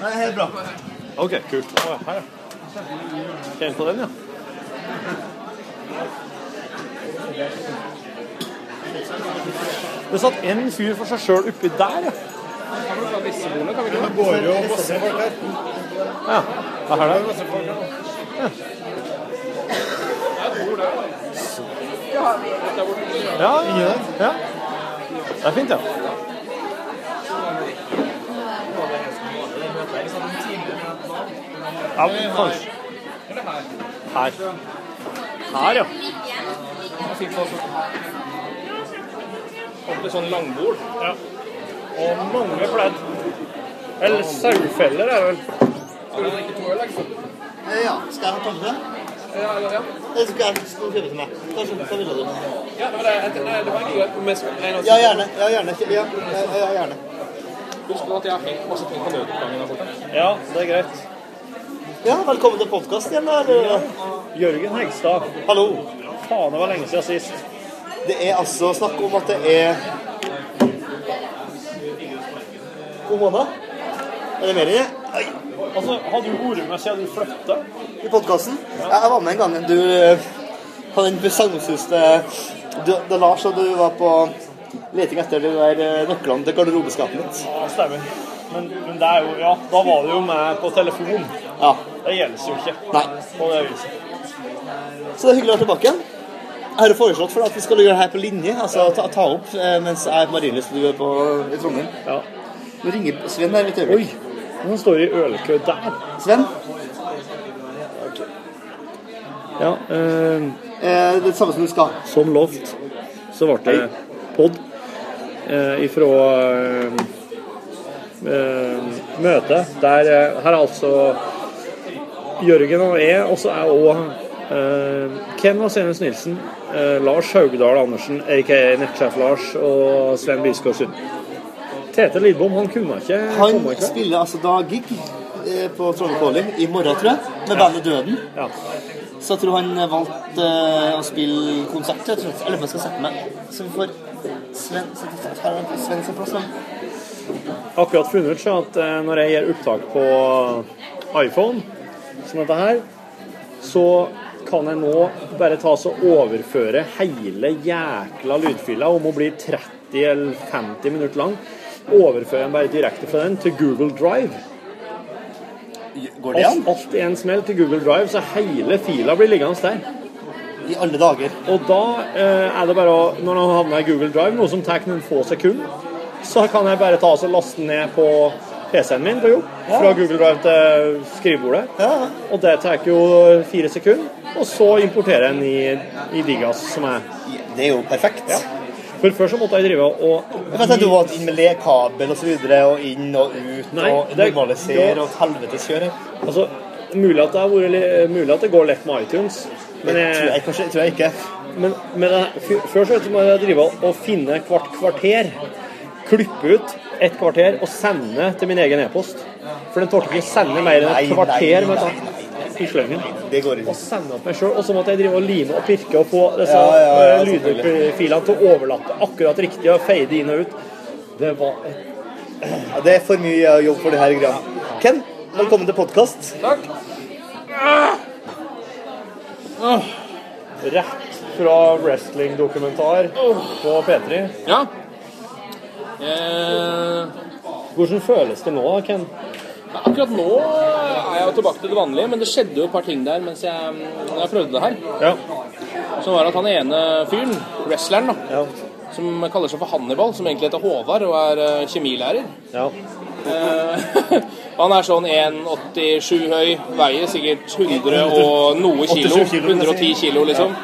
Nei, helt bra. OK, kult. Å, her, ja. Kjenn på den, ja. Det satt en fyr for seg sjøl oppi der, ja. Ikke? går jo masse folk her. Ja, det er her det. Ja, ja. Det er fint, ja. Ja, kanskje. Her. Her, ja. Ordentlig sånn langbord. ja. Og mange pledd. Eller sauefeller er det vel. Skal du drikke to øl? Eh, Ja, skal jeg ha tatt? Ja, ja, ja. Eller skal jeg skal du kjøpe til meg? Kanskje, hva ville du? ja det, var det, det var egentlig jeg- Ja, gjerne. Ja, gjerne. Ja, ja, ja, gjerne. Husk at jeg har hengt masse ting på nødutgangen der borte. Ja, det er greit. Ja, velkommen til podkast igjen. da. Jørgen Hegstad. Hallo. Faen, det var lenge siden sist. Det er altså snakk om at det er To måneder? Er det mer enn det? Oi. Altså, Har du vært med siden du flytta? I podkasten? Ja, jeg var med en gang du eh, hadde den sagnomsuste du- Da Lars og du var på leting etter de der eh, nøklene til garderobeskapet mitt. Ja, stemmer. Men, men det er jo, ja, da var du jo med på telefon. Ja. Det gjelder jo ikke Nei. på det viset. Så det er hyggelig å være tilbake igjen. Jeg har foreslått for deg at vi skal gjøre det her på linje, altså ta, ta opp eh, mens jeg er på Marienlyst og du er på, i Trondheim. Ja. Nå ringer Sven her litt øyeblikk. Oi, han står i ølkø der. Sven, Ja, eh, eh, det er det samme som du skal. som lovt så ble det pod eh, ifra eh, eh, møte der eh, Her er altså Jørgen og jeg, og så er òg eh, Ken Vasenus Nilsen, eh, Lars Haugdal Andersen, aka Nettsjef-Lars, og Sven Biskår Sund. Tete Lidbom han kunne ikke Han komme i spiller altså da gig eh, på Trondheim Calling i morgen, tror jeg, med bandet Døden. Ja. Så jeg tror han valgte å spille konsert, Jeg tror. Jeg jeg skal sette meg. Så vi får Sven, Sven sin plass. akkurat funnet ut at når jeg gjør opptak på iPhone, som dette her, så kan jeg nå bare ta og overføre hele jækla lydfila om å bli 30 eller 50 minutter lang. Overfører den bare direkte fra den til Google Drive. Går det an? Alt, i en smell til Google Drive, så hele fila blir liggende der. I alle dager. Og da eh, er det bare å, når den havner i Google Drive, noe som tar noen få sekunder, så kan jeg bare ta og laste den ned på PC-en min på jobb, fra Google Drive til skrivebordet. Og det tar jo fire sekunder, og så importerer den i, i Digas, som er Det er jo perfekt. For før så måtte jeg drive og Jeg vet at du var inn med lekabel og så videre, og inn og ut, Nei, og normalisere og et helvetes kjør. Altså, mulig at vært mulig at det går lett med iTunes, men jeg, tror jeg kanskje- tror jeg ikke. Men, men jeg, før så måtte jeg drive og finne hvert kvarter, klippe ut et kvarter og sende til min egen e-post. For den tålte ikke å sende mer enn et kvarter nei, nei, nei, ta- i slengen. Det går ikke. Og sende opp meg sjøl. Og så måtte jeg drive og lime og pirke og få disse Ja, ja, ja, eh, lydfilene til å overlappe akkurat riktig og fade inn og ut. Det var et Ja, det er for mye jobb for det her greia. Ken, velkommen til podkast. Takk. rett fra wrestling-dokumentar på P3. Ja. Eh, Hvordan føles det nå, Ken? akkurat nå er jeg jo tilbake til det vanlige, men det skjedde jo et par ting der mens jeg, jeg prøvde det her. Ja. Som var at han ene fyren, wrestleren, da, som kaller seg for Hannibal, som egentlig heter Håvard og er uh, kjemilærer Ja. uh, han er sånn 1,87 høy, veier sikkert 100 og noe kilo. 110 kilo, liksom.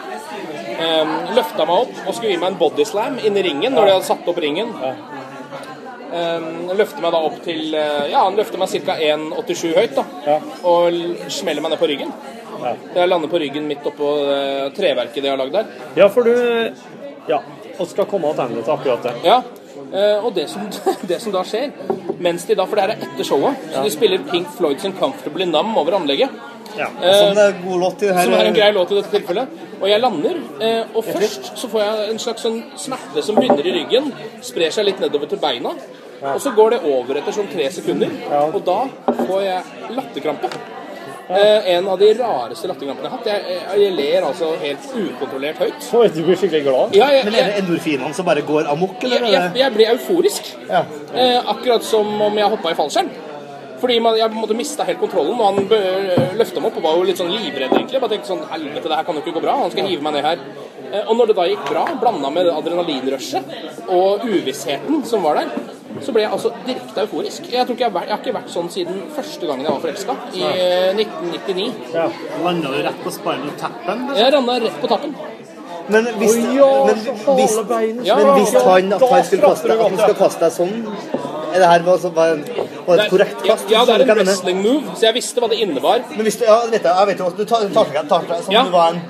Um, løfta meg opp og skulle gi meg en bodyslam inn i ringen når de hadde satt opp ringen. Um, løfter meg da opp til eh, Ja, han løfter meg ca. 1,87 høyt, da. Og l- smeller meg ned på ryggen. Jeg lander på ryggen midt oppå uh, treverket de har lagd der. Ja, for du Ja, og skal komme tilbake til akkurat det. Ja, Uh, og det som, det som da skjer Mens de da, for det her er etter showet, så de spiller Pink Floyd sin 'Comfortably Numb' over anlegget. Ja. Som det er god låt i det her. som er en grei låt i dette tilfellet. Og jeg lander, eh, og først så får jeg en slags sånn smerte som begynner i ryggen, sprer seg litt nedover til beina, og så går det over etter sånn tre sekunder, og da får jeg latterkrampe. Eh, en av de rareste latterkrampene jeg har hatt. Jeg, jeg, jeg ler altså helt ukontrollert høyt. Oi, du blir skikkelig glad? Ja, jeg, Men er det endorfinene som bare går amok, eller? jeg, jeg, jeg blir euforisk. Ja. Eh, akkurat som om jeg hoppa i fallskjerm. Fordi man, jeg på en måte mista helt kontrollen, og han løfta meg opp og var jo litt sånn livredd, egentlig. Jeg bare tenkte sånn Helvete, det her kan jo ikke gå bra. Han skal hive meg ned her. Eh, og når det da gikk bra, blanda med adrenalinrushet og uvissheten som var der, så ble jeg altså direkte euforisk. Jeg, tror ikke jeg, jeg har ikke vært sånn siden første gangen jeg var forelska, i eh, 1999. Ja. Landa du rett på spinal tappen? Jeg randa rett på tappen. Men hvis, oh, ja, men, hvis. Ja, men hvis han, at han skulle kaste, at han skal kaste deg sånn Er det her var, altså, var, en- var et korrekt kast? ja, det er en wrestling move, så jeg visste hva det innebar. Men hvis du, ja, vet jeg, jeg vet jo du tar, tar, tar, tar tar som Ja. du var en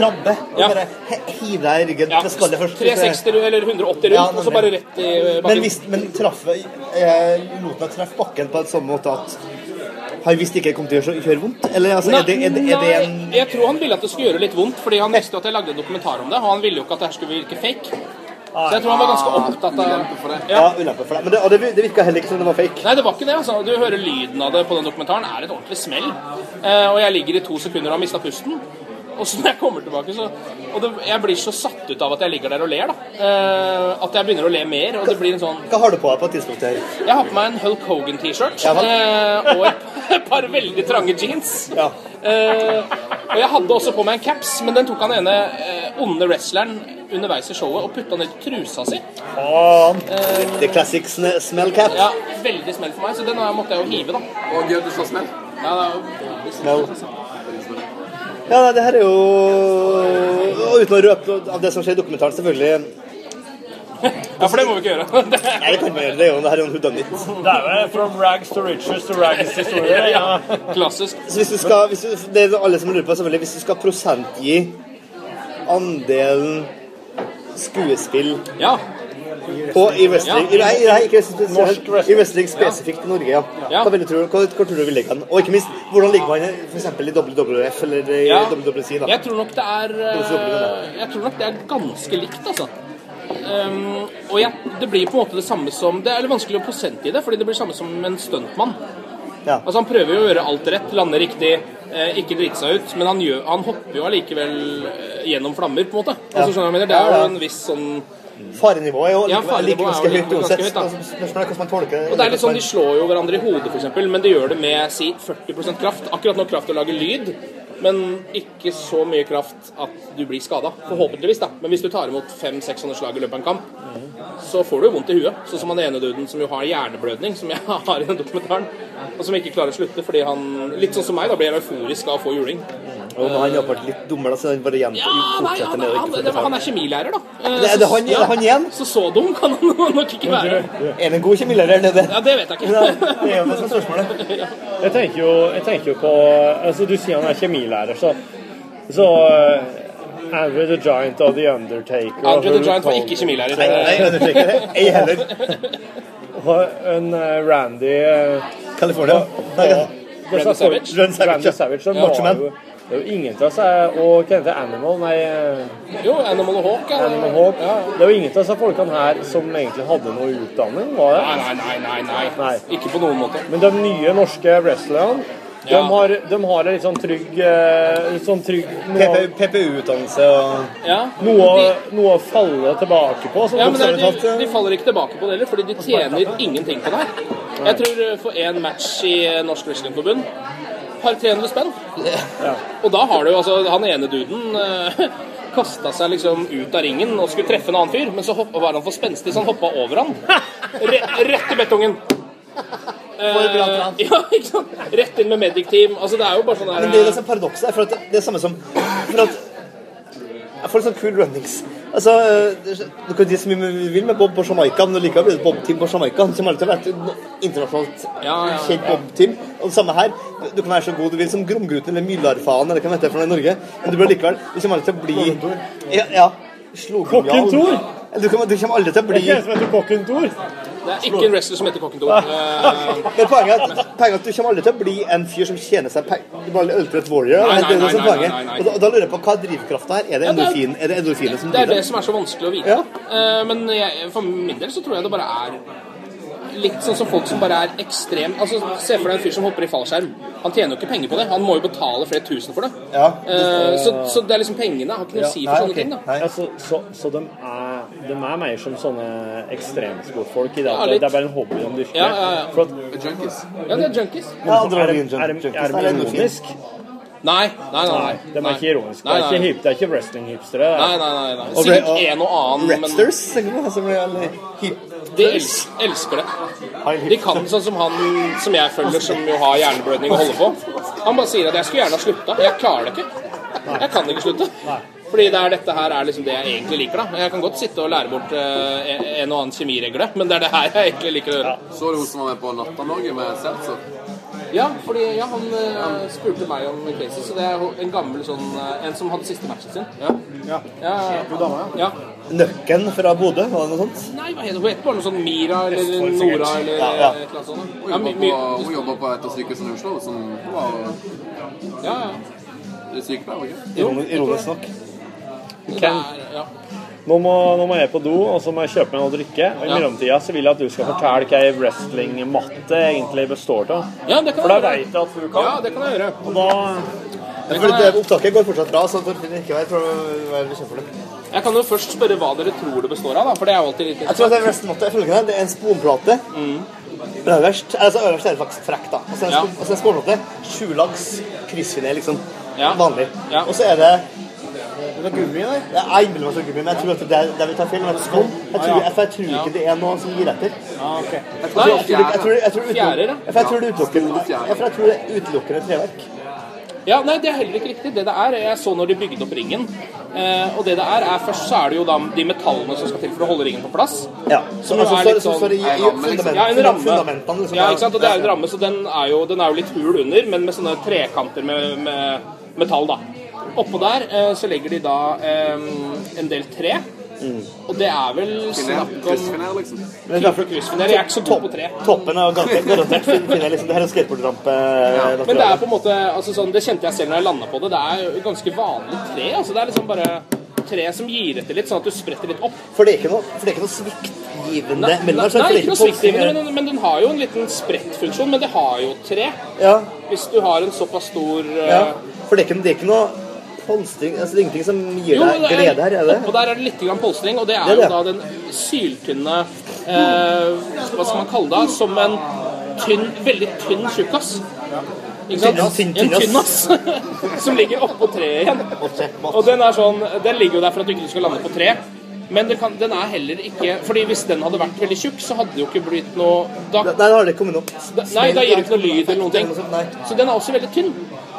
krabbe. Og Ja. bare hive deg i ryggen Ja, til skallet først. 360 eller 180 rundt, Ja, og så bare rett i Men, bakken. hvis, men traff, jeg lot meg treffe bakken på en sånn måte at han visste ikke det kom til å gjøre- vondt? Eller altså, er, det, er, det, er det en Nei, jeg tror han ville at det skulle gjøre litt vondt, fordi han visste jo at jeg lagde en dokumentar om det, og han ville jo ikke at det her skulle virke fake. Så jeg tror han var ganske opptatt av Ja, ulempe for det. Men det, og det, det virka heller ikke som det var fake. Nei, det var ikke det. altså. Du hører lyden av det på den dokumentaren. Det er et ordentlig smell. Eh, og jeg ligger i to sekunder og har mista pusten. Og så når jeg kommer tilbake, så Og det, jeg blir så satt ut av at jeg ligger der og ler, da. Eh, at jeg begynner å le mer, og det blir en sånn Hva har du på deg på et tidspunkt her? Jeg har på meg en Hulk Hogan-T-shirt Ja, eh, og et, par veldig trange jeans. Ja. Eh, og jeg hadde også på meg en caps, men den tok han ene eh, onde wrestleren underveis i showet og putta ned i trusa si. The classic smell cap. Ja, veldig smell for meg, så den måtte jeg jo hive, da. Og gøy at du så smell. Ja, det er jo veldig Smell. Ja, nei, det her er jo og Uten å røpe av det som skjer i dokumentaren, selvfølgelig. Ja, for det må vi ikke gjøre. Nei, det kan vi gjøre. Det er jo det her er jo en hudanitt. Det er jo from rags to riches to rags historie. Ja. Klassisk. Så hvis du skal, hvis du, det er alle som lurer på, selvfølgelig, hvis du skal prosentgi andelen skuespill Ja. På, i wrestling Ja. Nei, nei, ikke spesielt, wrestling. I wrestling spesifikt i Norge, ja. Ja. Hva, vil du tro, hva, hvor tror du vil ligge an? Og ikke minst, hvordan ligger man f.eks. i WWF eller i Ja. WWC? da? Jeg tror nok det er eh, Jeg tror nok det er ganske likt, altså. Um, og jeg, det blir på en måte det samme som Det er litt vanskelig å prosente i det, fordi det blir samme som en stuntmann. Altså Han prøver jo å gjøre alt rett, lande riktig, eh, ikke drite seg ut, men han, gjør, han hopper jo allikevel eh, gjennom flammer, på en måte. Ja. Altså, skjønner jeg mener? Det er Ja, ja. jo en viss sånn Farenivået er jo Ja, farenivået like ganske høyt uansett. ganske høyt. Altså, Spørsmålet er hvordan man tolker det. Og det er litt sånn, De slår jo hverandre i hodet, f.eks., men de gjør det med si 40% kraft. Akkurat nok kraft til å lage lyd, men ikke så mye kraft at du blir skada. Forhåpentligvis, da. Men hvis du tar imot fem-seks sånne slag i løpet av en kamp, så får du jo vondt i huet. Sånn som han ene duden som jo har hjerneblødning, som jeg har i den dokumentaren, og som ikke klarer å slutte fordi han Litt sånn som meg, da blir euforisk av å få juling. Og han er vært litt dummere, så han bare igjen Ja, nei, fortsetter han, med å han, få han er kjemilærer, da. Eh, Det er det han- er han igjen? Så så dum kan han nok ikke være. Er det en god kjemilærer? Det, det. Ja, det vet jeg ikke. Det er jo det som er spørsmålet. Jeg tenker jo, jeg tenker jo på altså Du sier han er kjemilærer, så, så uh, Andre the Giant og The Undertaker Andre the Giant var ikke kjemilærer. Nei, Undertaker, ei heller. Og en uh, Randy uh, California. Randy Savage? Randy Savage, Randy ja. Savage var Man. Det er jo ingen av oss er Og hva heter? Animal? Nei, eh, Jo, Animal og Hawk. Ja. Animal Hawk. Det er jo ingen av disse folkene her som egentlig hadde noe utdanning, var det? Nei, nei, nei, nei, nei. Ikke på noen måte. Men de nye norske wrestlerne, de, Ja. har, de har en litt sånn trygg, eh, litt sånn trygg PPU-utdannelse og Ja. noe, å- noe å falle tilbake på. Ja, men de, de faller ikke tilbake på det heller, fordi de tjener ingenting på det her. Jeg tror eh, for én match i Norsk Wrestlingforbund har 300 spenn. Og da har du altså Han ene duden uh, kasta seg liksom ut av ringen og skulle treffe en annen fyr, men så hopp, var han for spenstig, så han hoppa over han. Re, rett i betongen. Trent. ja, ikke sant? Rett inn med medic-team. Altså, det er jo bare sånn der Men det er liksom som paradokset. For at det, det er samme som For at Jeg får litt sånn cool runnings. Altså, Du kan si så mye du vil med Bob på Jamaica, men likevel blir det Bob-team på Jamaica. Han kommer alltid til å være et internasjonalt Ja, ja, kjent Bob-team. Og det samme her. Du kan være så god du vil som Gromgutten eller Mylarfaen eller hva det heter for noe i Norge, men du blir likevel Du kommer alltid til å bli Ja. ja. Kokken Thor? Du kommer, du kommer aldri til å Det er bli ikke en som heter Kokken Thor. Det er ikke en wrestler som heter Kokken Eh, Men poenget er at, poenget er at du kommer aldri til å bli en fyr som tjener seg penger. Ultimate Warrior. Nei, det det nei, nei, nei, nei, nei. Og da, da lurer jeg på hva er drivkrafta her? Er det det er- endorfin, det som Det er det som er så vanskelig å vite. Ja. Uh, men jeg, for min del så tror jeg det bare er litt sånn som folk som bare er ekstrem Altså, Se for deg en fyr som hopper i fallskjerm. Han tjener jo ikke penger på det. Han må jo betale flere tusen for det. Ja. Uh, så, så det er liksom pengene har ikke noe å si for Nei, sånne okay. ting. da Ja, så, så, så de, er, de er mer som sånne ekstremsportfolk i det Ja, at det er bare en hobby de dyrker. Ja, ja, ja. At, Junkies. Ja, det er junkies. Ja, er, er, er, er er ironisk? Nei, nei, nei. Nei, de er ikke ironiske. Nei, Det er ikke, hip, det er ikke wrestling-hipstere. er- Nei, nei, nei, nei. Sikkert en og annen, men Rapsters, hip... de els elsker det. De kan sånn som han som jeg følger, som jo har hjerneblødning og holder på. Han bare sier at 'jeg skulle gjerne ha slutta'. Jeg klarer det ikke. Jeg kan ikke slutte. Fordi det er, dette her er liksom det jeg egentlig liker. da Jeg kan godt sitte og lære bort eh, en og annen kjemiregle, men det er det her jeg egentlig liker å gjøre. Så du hun som var med på Natta-Norge med Seltzer? Ja, fordi ja, han uh, spurte meg om cases, så det er en gammel sånn uh, En som hadde siste matchen sin. Ja. Ja. ja. ja. Nøkken fra Bodø, var det noe sånt? Nei, hva heter hun? heter bare noe sånn Mira eller Nora eller Ja, ja. et eller annet sånt. Hun jobba på, et av sykehusene i Oslo, som var ja, ja. det var sykepleier, ikke? Ironisk, ironisk nok. Er, ja. Nå må, nå må jeg på do, og så må jeg kjøpe meg noe å drikke. Og I Ja. mellomtida så vil jeg at du skal fortelle hva ei wrestlingmatte egentlig består av. Ja, det kan For da veit vet jeg at du kan. Ja, det kan jeg gjøre. Og da Det kan jeg... Opptaket går fortsatt bra, så Torfinn ikke vær være bekymret. Jeg kan jo først spørre hva dere tror det består av, da, for det er jo alltid litt Jeg tror at det er wrestlingmatte er følgende. Det er en sponplate. Øverst, altså øverst er det faktisk frekk, da. Og så er det Ja. en sponplate. Sju lags kryssfiné, liksom. Ja. Vanlig. Ja. Og så er det det er gummi, der? Ja, jeg innbiller meg at gummi, men jeg tror at det er, det vil ta feil. Men jeg tror, jeg tror, jeg, for jeg tror ikke det er noen som gir etter. Ah. Jeg tror, det er utelukkende er treverk. Ja, nei, det er heller ikke riktig. Det det er, jeg så når de bygde opp ringen. Eh, og det det er, er først så er det jo da de metallene som skal til for å holde ringen på plass. Ja. Som altså, er litt sånn så det i- i fundament- Ja, en ramme. fundamentene, liksom. Ja, ikke sant? Og det er en ramme, så den er jo, den er jo litt hul under, men med sånne trekanter med, med metall, da. Oppå der eh, så legger de da eh, en del tre. Og det er vel snakk om Kryssfiner, liksom. Men det er derfor- Kryssfiner. Jeg er ikke så god på tre. Toppen er garantert, garantert liksom, Det her er skateboardrampe. Men det er på en måte altså sånn, Det kjente jeg selv når jeg landa på det. Det er ganske vanlig tre. altså Det er liksom bare tre som gir etter litt, sånn at du spretter litt opp. For det er ikke noe, for det er ikke noe sviktgivende Nei, mellom nei, der, nei, ikke noe sviktgivende, men, men den har jo en liten sprettfunksjon. Men det har jo tre. Ja, Hvis du har en såpass stor eh, ja. For det er ikke, det er ikke noe polstring altså Det er ingenting som gir deg glede her, er det? Oppå der er det litt grann polstring, og det er, Det er det. jo da den syltynne eh, Hva skal man kalle det? Som en tynn, veldig tynn tjukkas. Ikke sant? En tynnas. som ligger oppå treet igjen. Og den er sånn Den ligger jo der for at du ikke skal lande på treet. Men kan, den er heller ikke Fordi hvis den hadde vært veldig tjukk, så hadde det jo ikke blitt noe da, Nei, da har det kommet noe da, Nei, da gir det ikke noe lyd eller noen ting. Så den er også veldig tynn.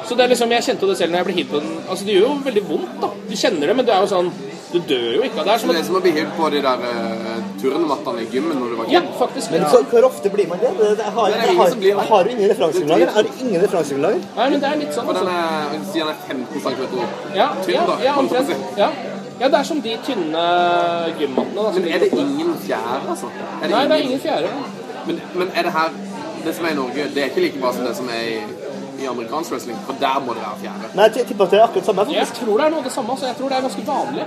Så det er liksom, Jeg kjente det selv når jeg ble hit på den. Altså, Det gjør jo veldig vondt, da. Du kjenner det, men det er jo sånn Du dør jo ikke av det. er Så som det er som å bli hivd på de der uh, turnmattene i gymmen når du var Ja, faktisk. Men hvor, hvor ofte blir man det? det, det har, Det ingen har, som blir det. har du ingen referansegrunnlag. Har du ingen referansegrunnlag. Nei, men det er litt sånn. For den Altså. er, den er 15 cm Ja, tynn, da. ja, omtrent. Ja. ja, det er som de tynne gymmattene. Men er det ingen fjære, altså? Er Nei, det er ingen fjære. Men, men er det her Det som er i Norge, det er ikke like bra som det som er i, i amerikansk wrestling? For der må det være fjerde. Nei, jeg tipper at det er akkurat samme. Jeg tror det er noe av det samme. Så jeg tror det er ganske vanlig.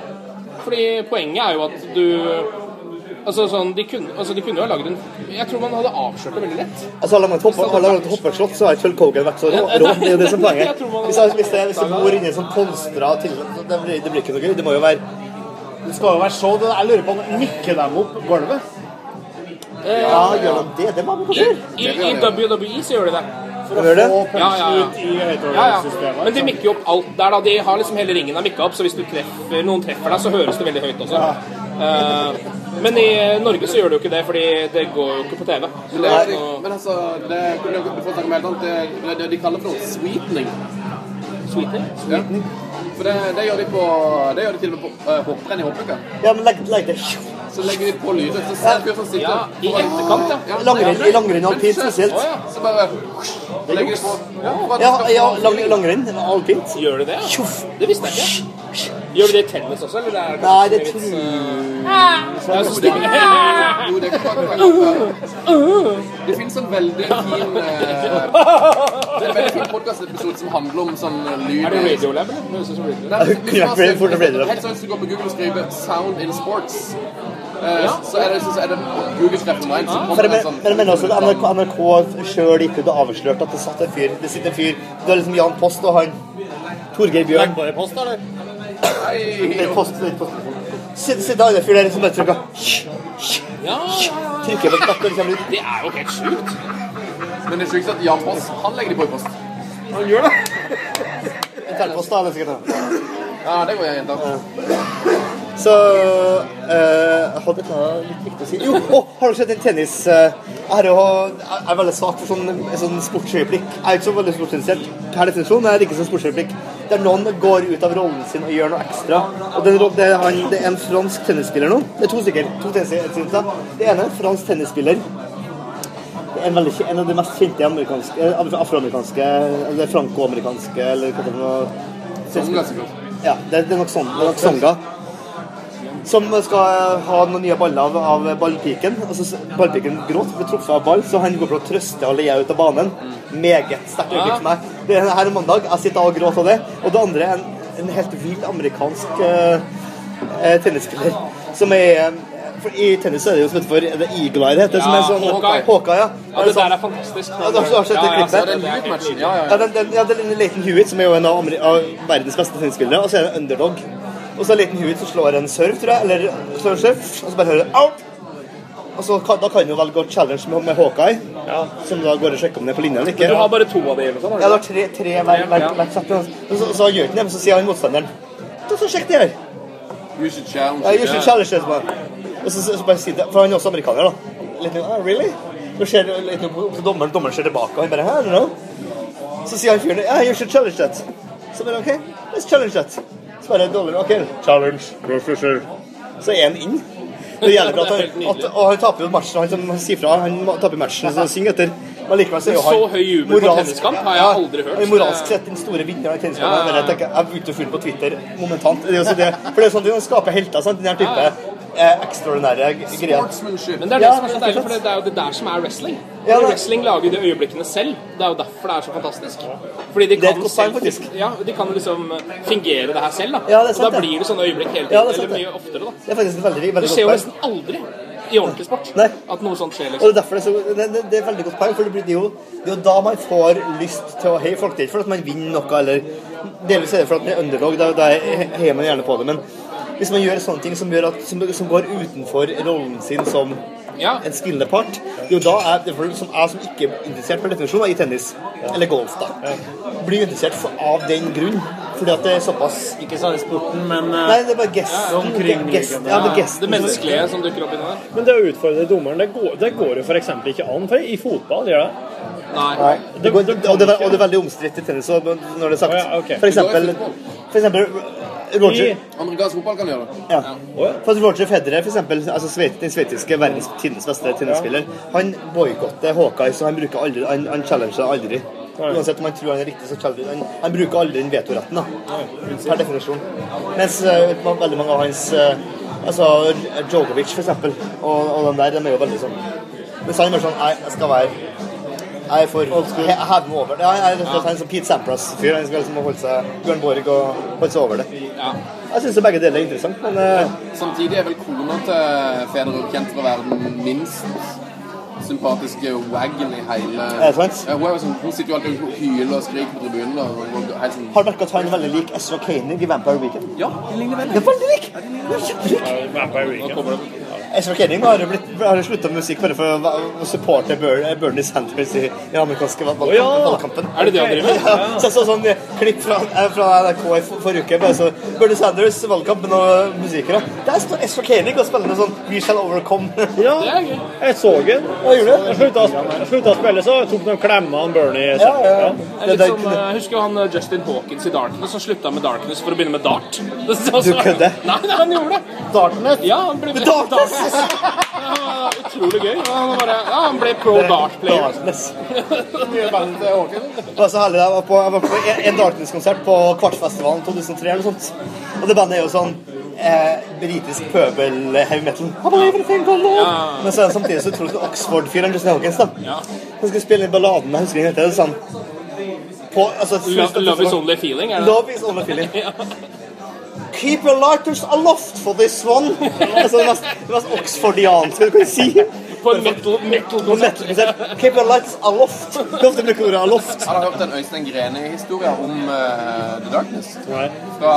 Fordi poenget er jo at du Altså sånn, de kunne, altså, de kunne jo ha laget en Jeg tror man hadde avslørt det veldig lett. Altså, Hadde man hoppa- et man hoppeslått, så har ikke Phil Cogan vært så rå. rå. Det er jo det som er poenget. Hvis, jeg, hvis, det, hvis det bor inni en sånn polstra til det blir, det blir ikke noe gøy. Det må jo være Det skal jo være show. Det- Jeg lurer på om nikker dem opp gulvet? Ja, gjør de det? Det må man kanskje I, gjøre. i WWE så gjør de det. For å få Ja, ja, punchen ja. ut i Ja, ja. høyttalersystemet. Men de mikker jo opp alt der, da. De har liksom hele ringen er mikka opp, så hvis du treffer, noen treffer deg, så høres det veldig høyt også. Uh, men i Norge så gjør det jo ikke det, fordi det går jo ikke på TV. Men, det, er- men altså, det. Det, det, det de kaller for noe sweetening. Sweetening? Ja. For det, det gjør de på Det gjør de til og med på uh, hopprenn i hoppuka. Ja, men legg, legg det Så legger de på lyder. Så ser du som sitter Ja, i etterkant, ja. Langrenn, i langrenn og alpint spesielt. Så bare. Ja, Ja, ja lang, langrenn. Alpint. Gjør du det? ja? Det visste jeg ikke. Gjør du det i tennis også, eller? Er Nei, det er tror eh, jeg det- Jo, det kan være Det finnes en veldig fin eh, Det er en veldig fin podkastepisode som handler om sånn lyd Er det Radiolab, eller? Det. Helt sånn hvis du går på Google og skriver 'sound in sports', eh, så er det, så er det referanse. som For kommer men, sånn- men mener også at NRK, NRK sjøl gikk ut og avslørte at det satt en fyr Det sitter en fyr Det er liksom Jan Post og han Torgeir Bjørn. Bare post, eller? Det er post, post. Sitter sitter en fyr der som bare trykker Ja, ja, ja. Trykker på knappen og kommer ut. Det er jo helt sjukt. Men det er sjukt at Jan Post, han legger de på i post. Han gjør det. Internpost, da, det er sikkert. det. Ja, det går jeg jenta. Så eh, Jeg hadde noe litt viktig å si. Jo, oh, har du sett en tennis eh, Jeg er, jeg er veldig svak for sånn, sånn sportsøyeblikk. Jeg er ikke så veldig sportsinteressert per definisjon, men jeg liker sånn sportsøyeblikk der noen går ut av rollen sin og gjør noe ekstra. Og den, det, er han, det er en fransk tennisspiller nå. Det er to stykker. To tennisspillere. Det ene er en fransk tennisspiller. Det er en, veldig, en av de mest kjente amerikanske, eh, afroamerikanske eller franco-amerikanske eller hva det er noe. Ja, det, er nok sånn. Det er nok Songa. Som skal ha noen nye baller av, ballpiken. Altså, ballpiken gråt, ble truffet av ball, så han går for å trøste og leie ut av banen. Meget sterkt øyeblikk for meg. Det er her mandag. Jeg sitter og gråter av det. Og det andre er en, en helt vill amerikansk uh, tennisspiller som er eh, for I tennis er det jo som heter for The Eagle Eye det heter. som er sånn, Hawkeye. Hawkeye, ja. Ja, det der er fantastisk. Ja, du har sett det Ja, ja, klippet? Ja, ja, ja. Ja, ja, det er Leighton Hewitt, som er jo en av, av verdens beste tennisspillere, og så er det underdog. Og så er liten hud som slår en serve, tror jeg, eller slår en surf, og så bare hører du out! Og så kan, da kan jo vel gå challenge med, med Hawkeye, som da går og sjekker om det er på linja eller ikke. Men du har bare to av dem? eller noe? Ja, du har tre, tre hver, hver, hver, sett. Og så, så gjør han det, men så sier han motstanderen Da så sjekk det her. You should challenge. Ja, you should challenge this. Og så, så, så bare sier det, for han er også amerikaner, da. Litt, ah, really? Så ser litt så dommeren, dommeren ser tilbake, og han bare, Hæ, eller noe? Så sier han fyren, yeah, you should challenge that. Så bare, ok, let's challenge that. Dommeren, ok, challenge, professor. Så er han inn. Det er jævlig bra at han, at, og han taper jo matchen, han som sier fra, han taper matchen, så han synger etter. Men likevel så er jo han så høy jubel på tenniskamp har jeg aldri hørt. Er moralsk sett den store vinneren i tenniskampen. Ja, ja, ja. Jeg, begynte å følge på Twitter momentant. Det er også det, for det er sånn, det skaper helter, sant, den her type ekstraordinære greier. Men det er det som er så deilig, for det, det er jo det der som er wrestling. Ja, Wrestling lager de øyeblikkene selv. Det er jo derfor det er så fantastisk. Fordi de Det er kan, selv, faktisk. ja, de kan liksom fingere det her selv, da. Ja, det er sant, og da blir det sånne øyeblikk hele Ja, tiden. det er sant, eller det. mye oftere, da. Det er faktisk et veldig, det skjer jo nesten aldri i ordentlig sport Nei. at noe sånt skjer, Og liksom. det er derfor det er, så, det, det, det er veldig godt poeng, for det, blir, det, er jo, det er jo da man får lyst til å heie folk. Det er ikke for at man vinner noe, eller delvis er det for at man er underdog, da, da heier man gjerne på det. Men hvis man gjør sånne ting som, gjør at, som, som går utenfor rollen sin som en spillende part, jo da er det for, som jeg som ikke er interessert per definisjon i tennis, eller golf, da, blir interessert for, av den grunn. Fordi at det er såpass Ikke særlig i sporten, men eh, Nei, det er bare gesten. omkring gest, liggende. ja, det, gesten. Det menneskelige som dukker opp inni der. Men det å utfordre dommeren, det går, det går jo f.eks. ikke an. For i fotball gjør det. Nei. Det går, og, det og det er veldig omstridt i tennis når det er sagt. Ja. For eksempel, for eksempel Roger Amerikansk fotball kan gjøre det. ja. For at Roger Federer, for eksempel, altså sveit- den sveitsiske verdens tidenes beste tennisspiller, han boikotter Hawkeye, så han bruker aldri Han, han challenger aldri. Uansett om han tror han er riktig, så challenger han. Han bruker aldri den vetoretten, da. Per definisjon. Mens uh, veldig mange av hans uh, Altså Djokovic, for eksempel, og, og den der, de er jo veldig sånn Mens han er mer sånn jeg skal være jeg er for meg over det. Ja, Jeg er rett og slett en sånn Pete Sampras-fyr. Han skal liksom holde seg Bjørn Borg og holde seg over det. Jeg syns begge deler er interessant, men uh... Samtidig er vel kona til Federer kjent for å være den minst sympatiske waggen i hele Er det sant? Ja, hun, er sånn, hun sitter jo alltid og hyler og skriker på tribunen. Sånn har du merka at han er veldig lik Ezra Koenig i Vampire Weekend? Ja, de ligner veldig. Det er veldig lik! Ja, Det er kjempelik. Ja, Vampire Weekend. Ezra Koenig har blitt- har jo slutta med musikk bare for å, supporte Bernie Sanders i, i den amerikanske valg- ja! valgkampen. Er det det han driver med? Ja. Så jeg så sånn eh, klipp fra, eh, fra NRK i for- forrige uke. Bare så Bernie Sanders, valgkampen og musikere. Der står Ezra Koenig og spiller sånn We Shall Overcome. Ja, jeg så den. Hva gjorde du? Jeg slutta jeg å spille, så jeg tok noen klemmer av Bernie. Ja, ja, ja. Det litt som, eh, Jeg husker jo han eh, Justin Hawkins i Darkness som slutta med Darkness for å begynne med Dart. Så, så- Du kødder? Nei, nei, han gjorde det. Darkness? Ja, han ble Darkness! Ja, utrolig gøy. Ja, Han, bare, ja, han ble pro dart-player. Darkness. Nye bandet til Hawkins. Det var så herlig. Jeg var på, jeg var på en- dartingskonsert på Kvartfestivalen 2003 eller noe sånt. Og det bandet er jo sånn eh, britisk pøbel-heavy metal. I believe in a thing love. Men så er det samtidig så utrolig Oxford-fyr, han Justin Hawkins. da. Han skulle spille inn balladen, jeg husker den heter sånn på, altså, Love, love is only feeling, er det Love is only feeling. Keep your lighters aloft for this one. altså, det mest, det mest oxfordianske du kan si. På en metal, metal På metal-konsert. Keep your lighters aloft. Ofte bruker ordet aloft? Har dere hørt en Øystein Greni-historie om uh, The Darkness? Fra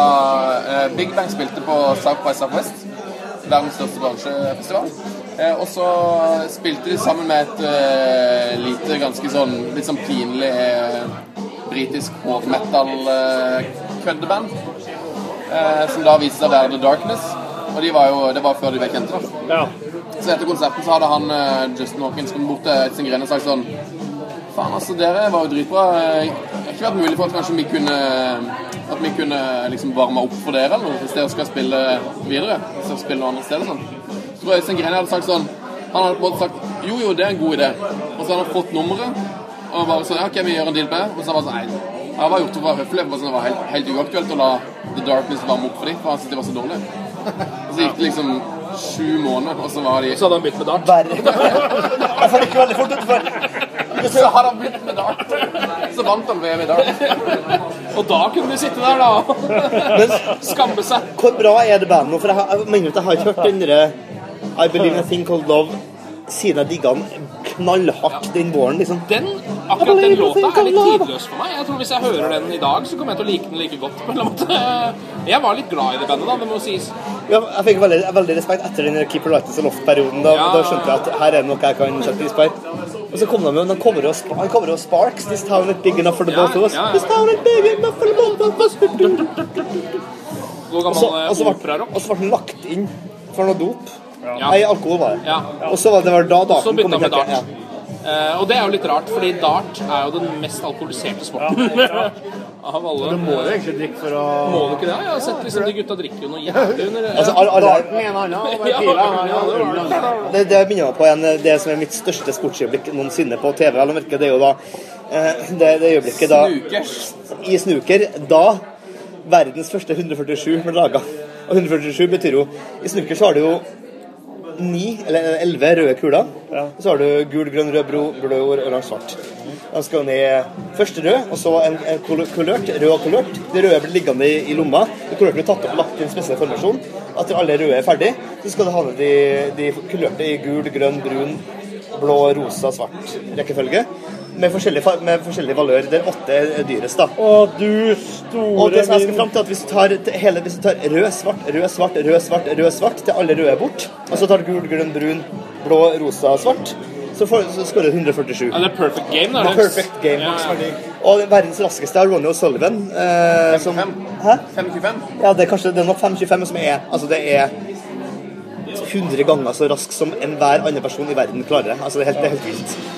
uh, Big Bang spilte på South by Southwest, verdens største bransjefestival. Eh, og så spilte de sammen med et eh, lite, ganske sånn litt sånn pinlig eh, britisk hårdmetal-køddeband. Eh, som da viste seg å være The Darkness. Og de var jo, det var før de ble kjente. Ja. Så etter konserten så hadde han eh, Justin Hawkins kommet bort til Øystein Grene og sagt sånn Faen, altså, dere var jo dritbra. Det har ikke vært mulig for at kanskje vi kunne At vi kunne liksom varme opp for dere eller noe, hvis dere skal spille videre. Hvis dere spiller noe annet sted sånn. Så tror jeg Øystein Greni hadde sagt sånn Han hadde på en måte sagt jo, jo, det er en god idé. Og så hadde han fått nummeret, og bare sånn OK, vi gjør en deal på det. Og så var han sånn Nei. Jeg var gjort det for å være høflig. Det var helt, helt uaktuelt å la The Darkness varme opp for dem, for han syntes de var så dårlige. Og så gikk det liksom sju måneder, og så var de Så hadde han begynt med dart. Jeg får ikke veldig fort ut. For Så har han begynt med dart. Så vant han VM i dart. Og da kunne du sitte der, da. Skamme seg. Hvor bra er det bandet nå? For jeg, har- jeg mener at jeg har ikke hørt den derre I Believe in a Thing Called Love siden jeg digga den knallhardt den våren, liksom. Den, akkurat den låta er litt tidløs for meg. Jeg tror Hvis jeg hører den i dag, så kommer jeg til å like den like godt. på en måte. Jeg var litt glad i det bandet, da, det må sies. Ja, jeg fikk veldig, veldig respekt etter den Keeper Lightness Lighters Aloft-perioden. Da, Ja. da skjønte jeg at her er det noe jeg kan sette pris på. Og så kom de med de coverer Sp- han kommer jo Sparks. This town is big enough for the both of us. This town is big enough for the both of us. God Og så- gammel og operarock? Og så ble den lagt inn for noe dop. Ja. Nei, alkohol var det. Ja. Og så var det var da Så darten bytta kom han med dart. Ja. Eh, og det er jo litt rart, fordi dart er jo den mest alkoholiserte sporten. Av alle. Du må jo egentlig drikke for å Må du ikke det? Jeg har sett liksom, de gutta drikker jo noe jævlig under Altså, Darten er en annen, og Ja, pila en ja, annen. det det. Det, det minner meg på en, det som er mitt største sportsøyeblikk noensinne på TV. Eller merke, det er jo da eh, det, det øyeblikket da I snooker. Da verdens første 147 ble laga. Og 147 betyr jo I snooker så har du jo ni eller elleve røde kuler. Og så har du gul, grønn, rød, blå, blå oransje, svart. De skal ned først rød, og så en, en kulørt, rød og kulørt. Det røde blir liggende i, i lomma. Det kulørte blir tatt opp og lagt i en spesiell formasjon. Etter alle røde er ferdig, så skal du ha ned de, de kulørte i gul, grønn, brun, blå, rosa, svart rekkefølge. Med forskjellig, med forskjellig valør, der åtte er dyrest, da. Å, du store Og det som jeg skal fram til, at hvis du tar hele, hvis du tar rød, svart, rød, svart, rød, svart, rød, svart, til alle røde er bort, og så tar du gul, grønn, brun, blå, rosa, svart, så, får, så skårer du 147. Ja, det er perfect game, da. Det er perfect game. Og verdens raskeste er Ronny O'Sullivan. Eh, som, hæ? 5.25? Ja, det er kanskje det er nok 5.25 som er Altså, det er 100 ganger så rask som enhver annen person i verden klarer. Altså, det er helt, det er helt vilt.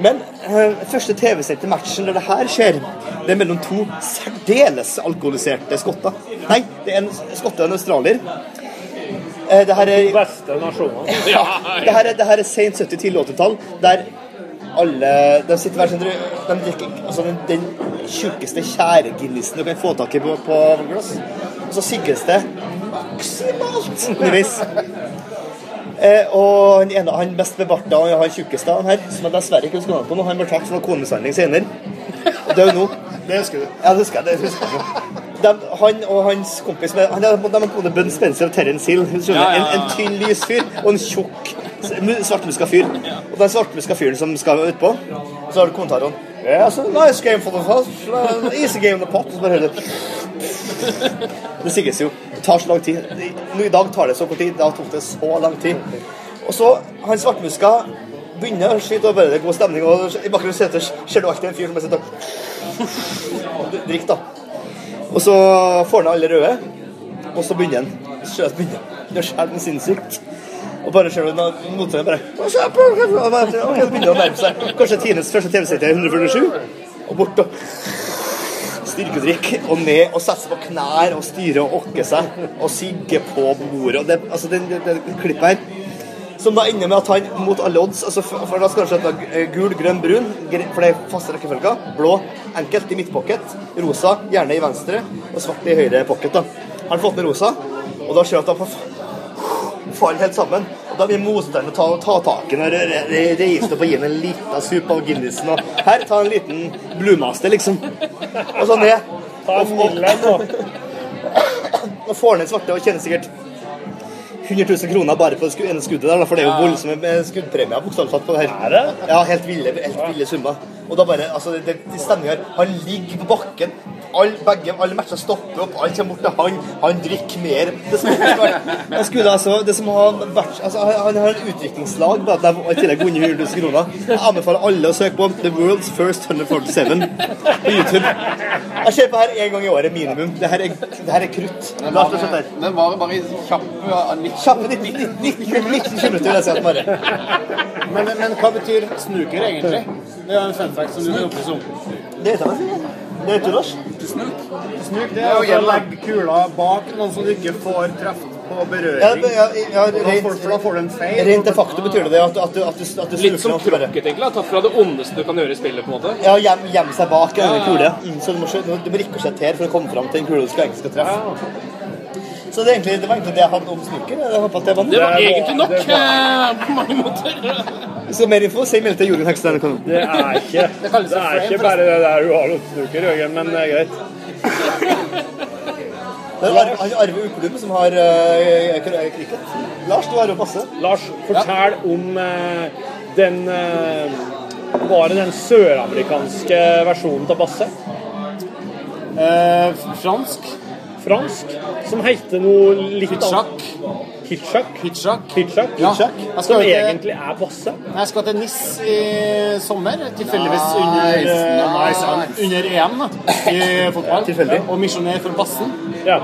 Men eh, første TV-sendte matchen der det her skjer, det er mellom to særdeles alkoholiserte skotter. Nei, det er en skotte og en australier. Eh, det her er Beste nasjonene. ja, det her er, det her er sent 70- til 80-tall, der alle De sitter hver sin De drikker altså den, den tjukkeste tjære-Guinnessen du kan få tak i på, på glass. Og så sigges det maksimalt underveis. Eh, og han ene, han best bebarta og han tjukkeste han her, som jeg dessverre ikke husker navnet på nå, han ble tatt for konesending senere. Og død nå. Det husker du? Ja, det husker jeg. det husker jeg. De, han og hans kompis med, han de har kone Bun Spencer og Terence Hill. Ja, ja, ja. En, en tynn, lys fyr og en tjukk svartmuska fyr. Og den svartmuska fyren som skal utpå, og så har du kommentaren Yes, a nice game for the first, uh, easy game in the pot. Det sigges jo. Tar så lang tid. Nå I dag tar det så kort tid. Da tok det så lang tid. Og så, han svartmuska begynner å skyte, og bare det er god stemning. Og i bakgrunnen sitter- ser du alltid en fyr som sitter og drikker, da. Og så får han alle røde, og så begynner han. Så begynner han. Det den sinnssykt. Og bare ser du motstanderen bare? Og begynner å nærme seg. Kanskje tidenes første TV-serie er 147, og bort og styrkedrikk, og ned og sette seg på knær og styre og okke seg, og sigge på bordet. Og det, altså, den, den, den klippet her som da ender med at han mot alle odds altså for, da skal han skjøtte eh, gul, grønn, brun, for det er faste rekkefølger. Blå enkelt i midtpocket. Rosa gjerne i venstre, og svart i høyre pocket. da. Han har fått med rosa, og da ser han at han faller helt sammen. Og Da vil motstanderen ta, ta tak i den og re- re- reise opp og gi den en liten sup av Guinnessen. Og her, ta en liten Bluemaster, liksom. Og så ned. Ta en Millen, Og får ned svarte og kjenner sikkert 100 000 kroner bare på det ene skuddet der, for det er jo voldsomme eh, skuddpremier bokstavelig talt på det her. Ja, helt ville, helt ville summer. Og da bare, altså, det, det stemmer her. Han ligger på bakken. All, begge, alle matcher stopper opp, alle kommer bort til han. Han drikker mer. Det som, han skulle altså, det som har vært, altså, han, har en utdrikningslag på at de i tillegg vunnet 100 000 kroner. Jeg anbefaler alle å søke på The World's First 147 på YouTube. Jeg ser på her en gang i året minimum. Det her er, det her er krutt. Men La oss fortsette varer, her. den varer bare kjapp, kjappe ja, 90 Kjappe 19 19 19 minutter, vil jeg si at bare. Men, men hva betyr snooker egentlig? Det er en fun fact som du vil opplyse om. Det vet jeg ikke. Det vet du, Lars. Snuk det er å legge kula bak noen som du ikke får treffe på berøring. ja, ja, rent, da får- da får du en feil. Rent de facto betyr det det at, at, du, at, du, at du Litt som krokket, egentlig. Tatt fra det ondeste du kan gjøre i spillet, på en måte. Ja, gjem, gjemme seg bak en Ja. kule. Mm, så du må, du må rikosjettere for å komme fram til en kule du skal egentlig skal treffe. Så det, egentlig, det var egentlig det jeg hadde om snooker. Jeg håper at det var Det var egentlig nok eh, på mange måter. Så mer info, si meld til Jorunn Hekstad. Det er ikke, det er ikke bare det der du har om snuker, Jørgen, men det er greit. Det er Arve, Arve Ukelum som har uh, cricket. Lars, du har jo passe. Lars, fortell om uh, den uh, Var det den søramerikanske versjonen av basse? Uh, fransk. Fransk? Som heter noe litt Hitchak. Hitchhack. Hitchhack. Hitchhack. Ja. Som til- egentlig er basse? Jeg skal til NIS i sommer, tilfeldigvis under, eh, nice. nice, under EM da, i fotball. Tilfeldig. Og misjonær for bassen. Ja.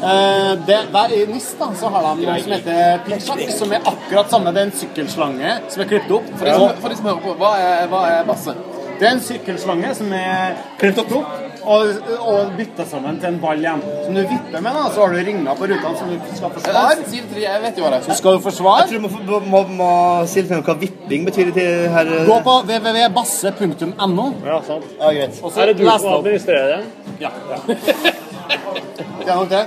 Uh, det, der i NIS da, så har de noe som heter pitchak, som er akkurat samme. Det er en sykkelslange som er klippet opp. For de, som, for de som hører på, hva er, hva er basse? Det er en sykkelslange som er klippet opp og, og bytta sammen til en ball igjen. Som du vipper med, da, så har du ringer på rutene som du skal forsvare. Jeg vet jo hva det er. Så skal du forsvare. Jeg tror du må, må, må si litt om hva vipping betyr her. Gå på www.basse.no. Ja, sant. Ja, greit. Og så Er det du som administrerer den? Ja. Det er nok det.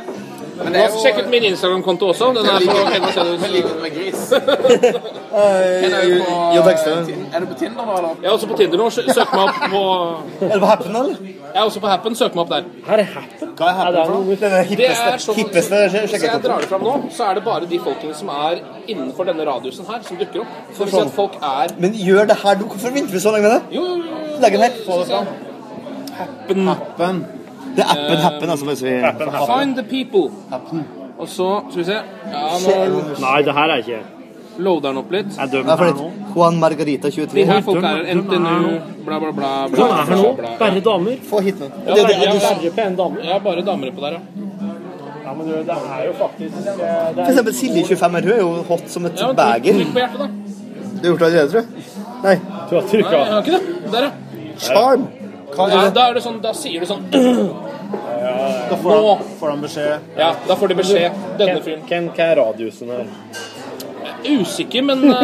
Men det er jo Sjekk ut min Instagram-konto også. Den er på. Men liker du med gris? Er du på Er du på Tinder nå, eller? Jeg er også på Tinder nå. Sø- Søk meg opp på Er du på Happen, eller? Jeg er også på Happen. Søk meg opp der. Her er Happen. Hva er Happen for noe? Det er hippeste, sånn, hippeste Hvis jeg drar det fram nå, så er det bare de folkene som er innenfor denne radiusen her, som dukker opp. Så hvis Sånn. at folk er Men gjør det her, du. Hvorfor venter vi så lenge med det? Jo, jo, jo. Legg den her. Få det fram. Happen. Happen. Det er appen Happen, altså. Hvis vi... Find the people. Og så skal vi se Ja, nå Nei, det her er ikke loader den opp litt. Ja, for her nå. Juan Margarita 23. De her folk er NTNU, bla, bla, bla. bla, er her nå? bla, bla. Bare damer? Få hit nå. Ja, Det er bare, det- du- damer? bare damer på der, ja. Ja, men du, det er jo faktisk er For er, eksempel Silje 25 her, hun er jo hot som et ja beger. trykk, på hjertet, da. Du har gjort det allerede, tror jeg? Nei. Du har Nei, trykka jeg har ikke det. Der, ja. Charm. Hva ja. er det? Da er det sånn, da sier du sånn Da får de, får de beskjed. Ja, da får de beskjed. Denne fyren. Hvem hva er radiusen her? Usikker, men uh,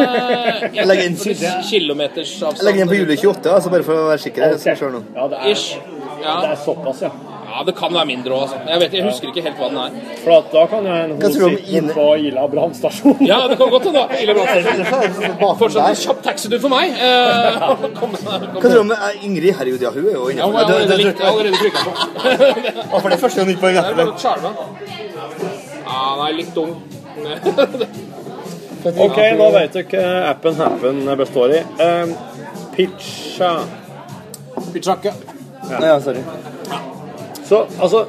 Jeg legger inn side. kilometers Jeg legger den på juli 28, altså bare for å være sikker. Jeg skal se nå. Ja, det er, Ish. det er såpass, ja. Ja, det kan være mindre òg, altså. Jeg vet, jeg husker ikke helt hva den er. For at da kan jo en Hva hun tror du om sitte Ine- på Ila brannstasjon. Ja, det kan godt hende. da. brannstasjon. bra. Fortsatt en kjapp taxitur for meg. Eh, kom. Hva tror du om eh, Ingrid? Herregud, ja, hun er jo Ja, inne. hun har allerede, jeg trykka på. Hva for det er første poeng Det er etter. bare Charma. Ja, nei, litt ung. Ok, nå vet dere hva appen Happen består i. Um, pitcha Pichakke. Ja, sorry. Så altså,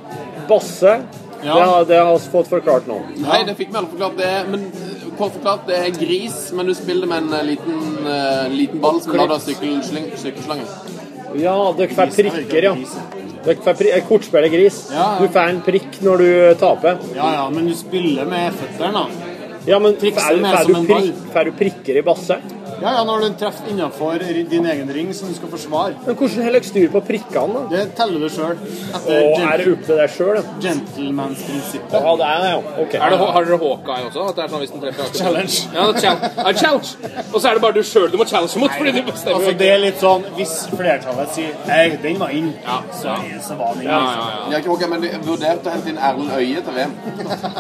Basse Ja. det, har, det har vi fått forklart nå. Nei, det fikk vi alle forklart. Det men eh, kort forklart, det er gris, men du spiller med en eh, liten, uh, liten ball som lader sykkelsling- sykkelslange. Ja, dere får prikker, ja. Dere eh, kortspillet gris. Ja, ja. Du får en prikk når du taper. Ja, ja, men du spiller med føttene, da. Ja, men får du, du prikker i basse? Ja, ja, når du treffer innenfor din egen ring som du skal forsvare. Men hvordan holder dere styr på prikkene, da? Det teller du sjøl. Er det opp til deg sjøl, ja? gentlemansprinsippet. Ja, det er det, ja. Okay. Er det, har dere Hawkeye også? At det er sånn hvis den treffer akkurat- Challenge. Ja, det er challenge. Ja, challenge. Og så er det bare du sjøl du må challenge mot, fordi du bestemmer Altså, det er litt sånn Hvis flertallet sier Nei, den var inn, så, er så var den inn. Ja, ja, ja. Jeg har ikke ok, men du vurderte å hente inn Erlend Øye til VM.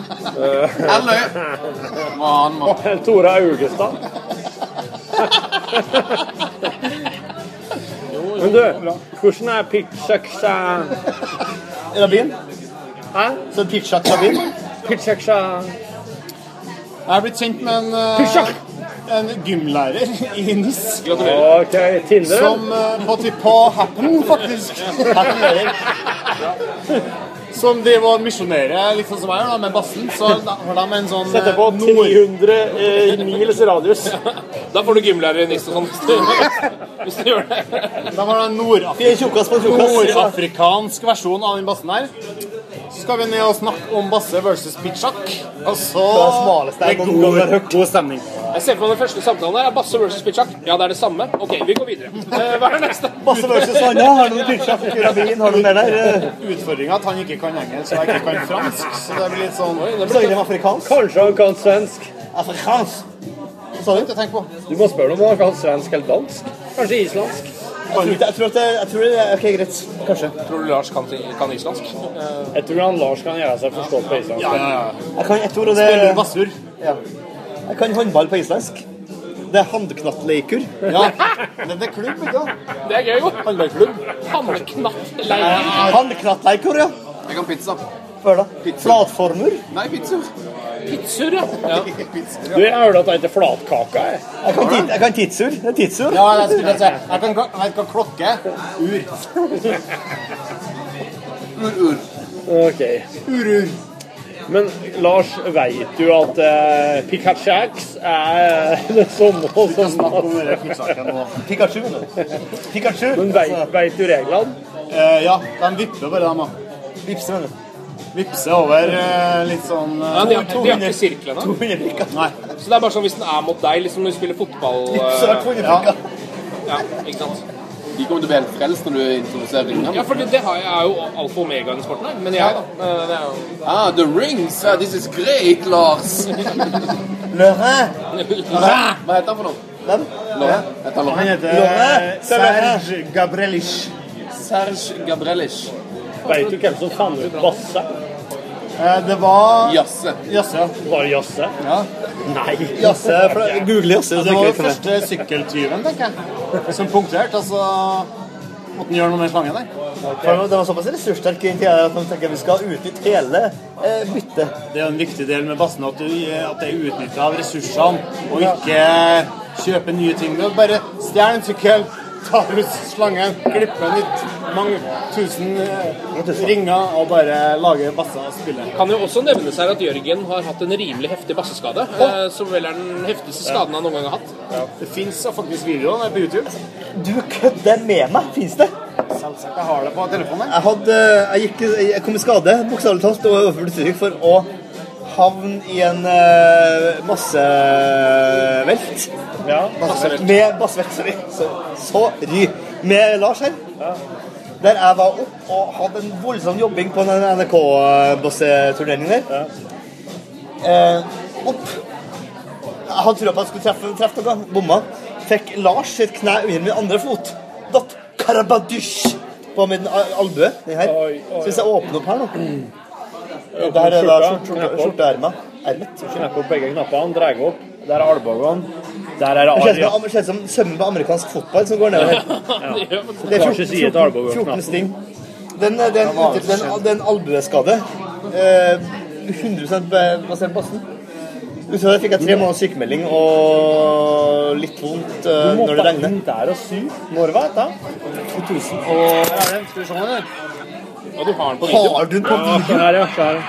Erlend Øye! Hva han. Tora Augestad. Men du, hvordan er pitchaksa Rabin? Hæ? Så pitchak Rabin? Pitchaksa Jeg er blitt kjent med en, eh, Pitchak! en gymlærer i NIS. Gratulerer. OK, Tinder? Som uh, på, typ på Happen, faktisk. Som de og misjonerer, litt sånn som jeg gjør, da, med bassen. Så har de en sånn Setter på eh, 900 eh, mils radius. Da får du gymlærer i og sånn. hvis du- gjør det. Da var det en nordafrikansk versjon av den bassen her. Så skal vi ned og snakke om basse versus pitchak. Og så Det er smaleste Det er noen god, god stemning. Jeg ser for meg den første samtalen her er Basse versus Pitchak. Ja, det er det samme. Ok, vi går videre. Eh, Hva er det neste? Basse versus Anna. Har du noe pitchak? Kurabin, Har du mer der? Utfordringa at han ikke kan engelsk og jeg ikke kan fransk. Så det blir litt sånn Snakker de afrikansk? Kanskje han kan svensk. Afrikansk? Hva sa du? Ikke tenk på. Du må spørre om han kan svensk eller dansk. Kanskje islandsk. Jeg tror, jeg tror det, jeg tror det er OK, greit. Kanskje. Tror du Lars kan, kan islandsk? Jeg tror han Lars kan gjøre seg forstått på islandsk. Ja, ja, ja. Jeg kan et ord, og det Spiller bassur. ja. Jeg kan håndball på islandsk. Det er handknattleikur. Ja. Men det er klubb, ikke sant? Det er gøy, jo. Håndballklubb. Handeknattleiker. Handknattleikur, ja. Jeg kan pizza. Hør da. Flatformer. Nei, pizzaer. Pizzaer, ja. ja. Du, jeg hørte at det heter flatkake. jeg. Jeg kan, tit, jeg kan tidsur. Det er tidsur. Ja, jeg skulle si Jeg kan jeg vet hva klokke er. Ur. Ur, ur. Ok. Ur-ur. Men Lars, veit du at eh, Pikachax er det samme som. Pikachu. vet du. Pikachu. Men veit du reglene? Eh, ja, de vipper bare, dem, da. Vipse, mener du. Vipser over eh, litt sånn eh, ja de, har, de har ikke sirklene. 200 prikker. Nei. Så det er bare sånn hvis den er mot deg, liksom når du spiller fotball eh, 200 Ja. Ja, ikke sant? De kommer til å bli helt frelst når du introduserer ringene. Ja, for det, det har jeg, er jo alfa og omega i sporten her. Men jeg, da. Det er jo Ah, the rings! Yeah, this is great, Lars! Laurent. Hva heter han for noe? Hvem? Han heter Serge Gabrelish. Serge Gabrelish. Veit du hvem som fant ut basse? Eh, Det var Jasse. Jasse. Var det Jasse? Ja. Nei. Jasse, Google Jasse. Det var det. første sykkeltyven, tenker jeg, som punkterte. Altså måtte han gjøre noe med slangen der. Okay. Det var såpass ressurssterk i tida at man tenker vi skal utnytte hele eh, byttet. Det er jo en viktig del med bassen at, du, at det er utnytta av ressursene, og ikke kjøpe nye ting. Du bare stjel en sykkel, ta ut slangen, klippe den i mange tusen eh, ringer og bare lager basser og spiller. Kan jo også nevnes her at Jørgen har hatt en rimelig heftig basseskade, eh, som vel er den heftigste skaden han noen gang har hatt. Det fins faktisk videoer på YouTube. Du kødder med meg! Fins det? Selvsagt. Jeg har det på telefonen. Jeg, hadde, jeg, gikk, jeg kom i skade, bokstavelig talt, og overførte uttrykk for å havne i en uh, massevelt. Ja, massevelt. Med bassevelt, sorry. Så, sorry. Med Lars her. Der jeg var opp og hadde en voldsom jobbing på den NRK-bosseturneringen der. Eh, opp. Jeg hadde trua på at jeg skulle treffe, treffe noe. Bomma. Fikk Lars sitt kne under min andre fot. Datt karabadusj på min al- albue. Den her. Så hvis jeg åpner opp her nå Det her er da skjorteermet. Ermet. Knepper opp begge knappene, drar opp. Der er albuen. Der er Det ser som- det ser ut som sømmen på amerikansk fotball som går nedover her. Det er Hver sin side til 14, 14 sting. Den, den, den, den, den albueskade eh, 100 ba- basert på bassen. Utover det fikk jeg tre måneders sykemelding og litt vondt uh, når det regner. inn der og sy. Når var dette? 2000 og Her er det. Skal vi se her. Og du har den på video. Har du den på Ja, video? her, ja. Her.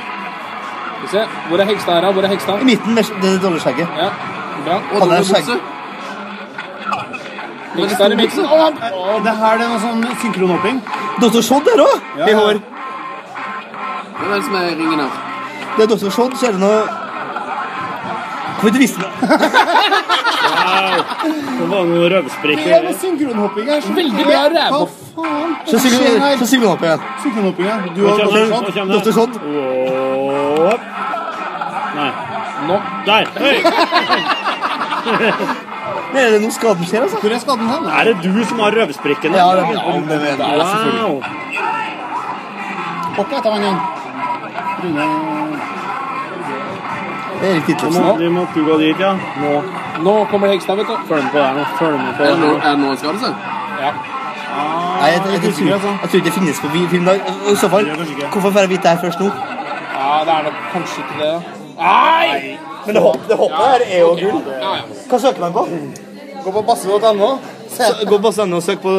Skal vi se. Hvor er Hegstad her, da? Hvor er Hegstad? I midten med det dårlige skjegget. Ja, bra. Han er skjegg. Hegstad i midten. Å, han- Og det her det er noe sånn synkronhopping. Dr. Shodd der òg! Ja, I ja. hår. Hvem er det som er i ringen her? Det er Dr. Shodd, så er det noe Hvorfor ikke vise det? Wow. Det var noe Det er noe synkronhopping her. Veldig bra rævhopp. Hva faen? Så synger så opp igjen. Synkronhopping, ja. Du Nå har kommer nå kommer Dr. Shodd. Opp. Nei. Nå. Der. Hei. Det er det noe skaden skjer, altså. Hvor er skaden hen? Er det du som har røvsprikken? Ja, det er det. Det er det, selvfølgelig. Wow. Hopp etter han igjen. Rune Erik må, vi må du gå dit, ja. Nå. Nå kommer Hegstad, vet du. Følg med på der nå. Følg med på Er det noen, nå. en det noen skade seg? Nei, jeg, jeg, jeg, tror, jeg tror ikke det finnes på film. I så fall, hvorfor får jeg vite det her først nå? Ja, det er nok kanskje ikke det. Nei! Men det, hopp- det hoppet her er jo gull. Hva søker man på? Gå på basse.no. Gå på basse.no og søk på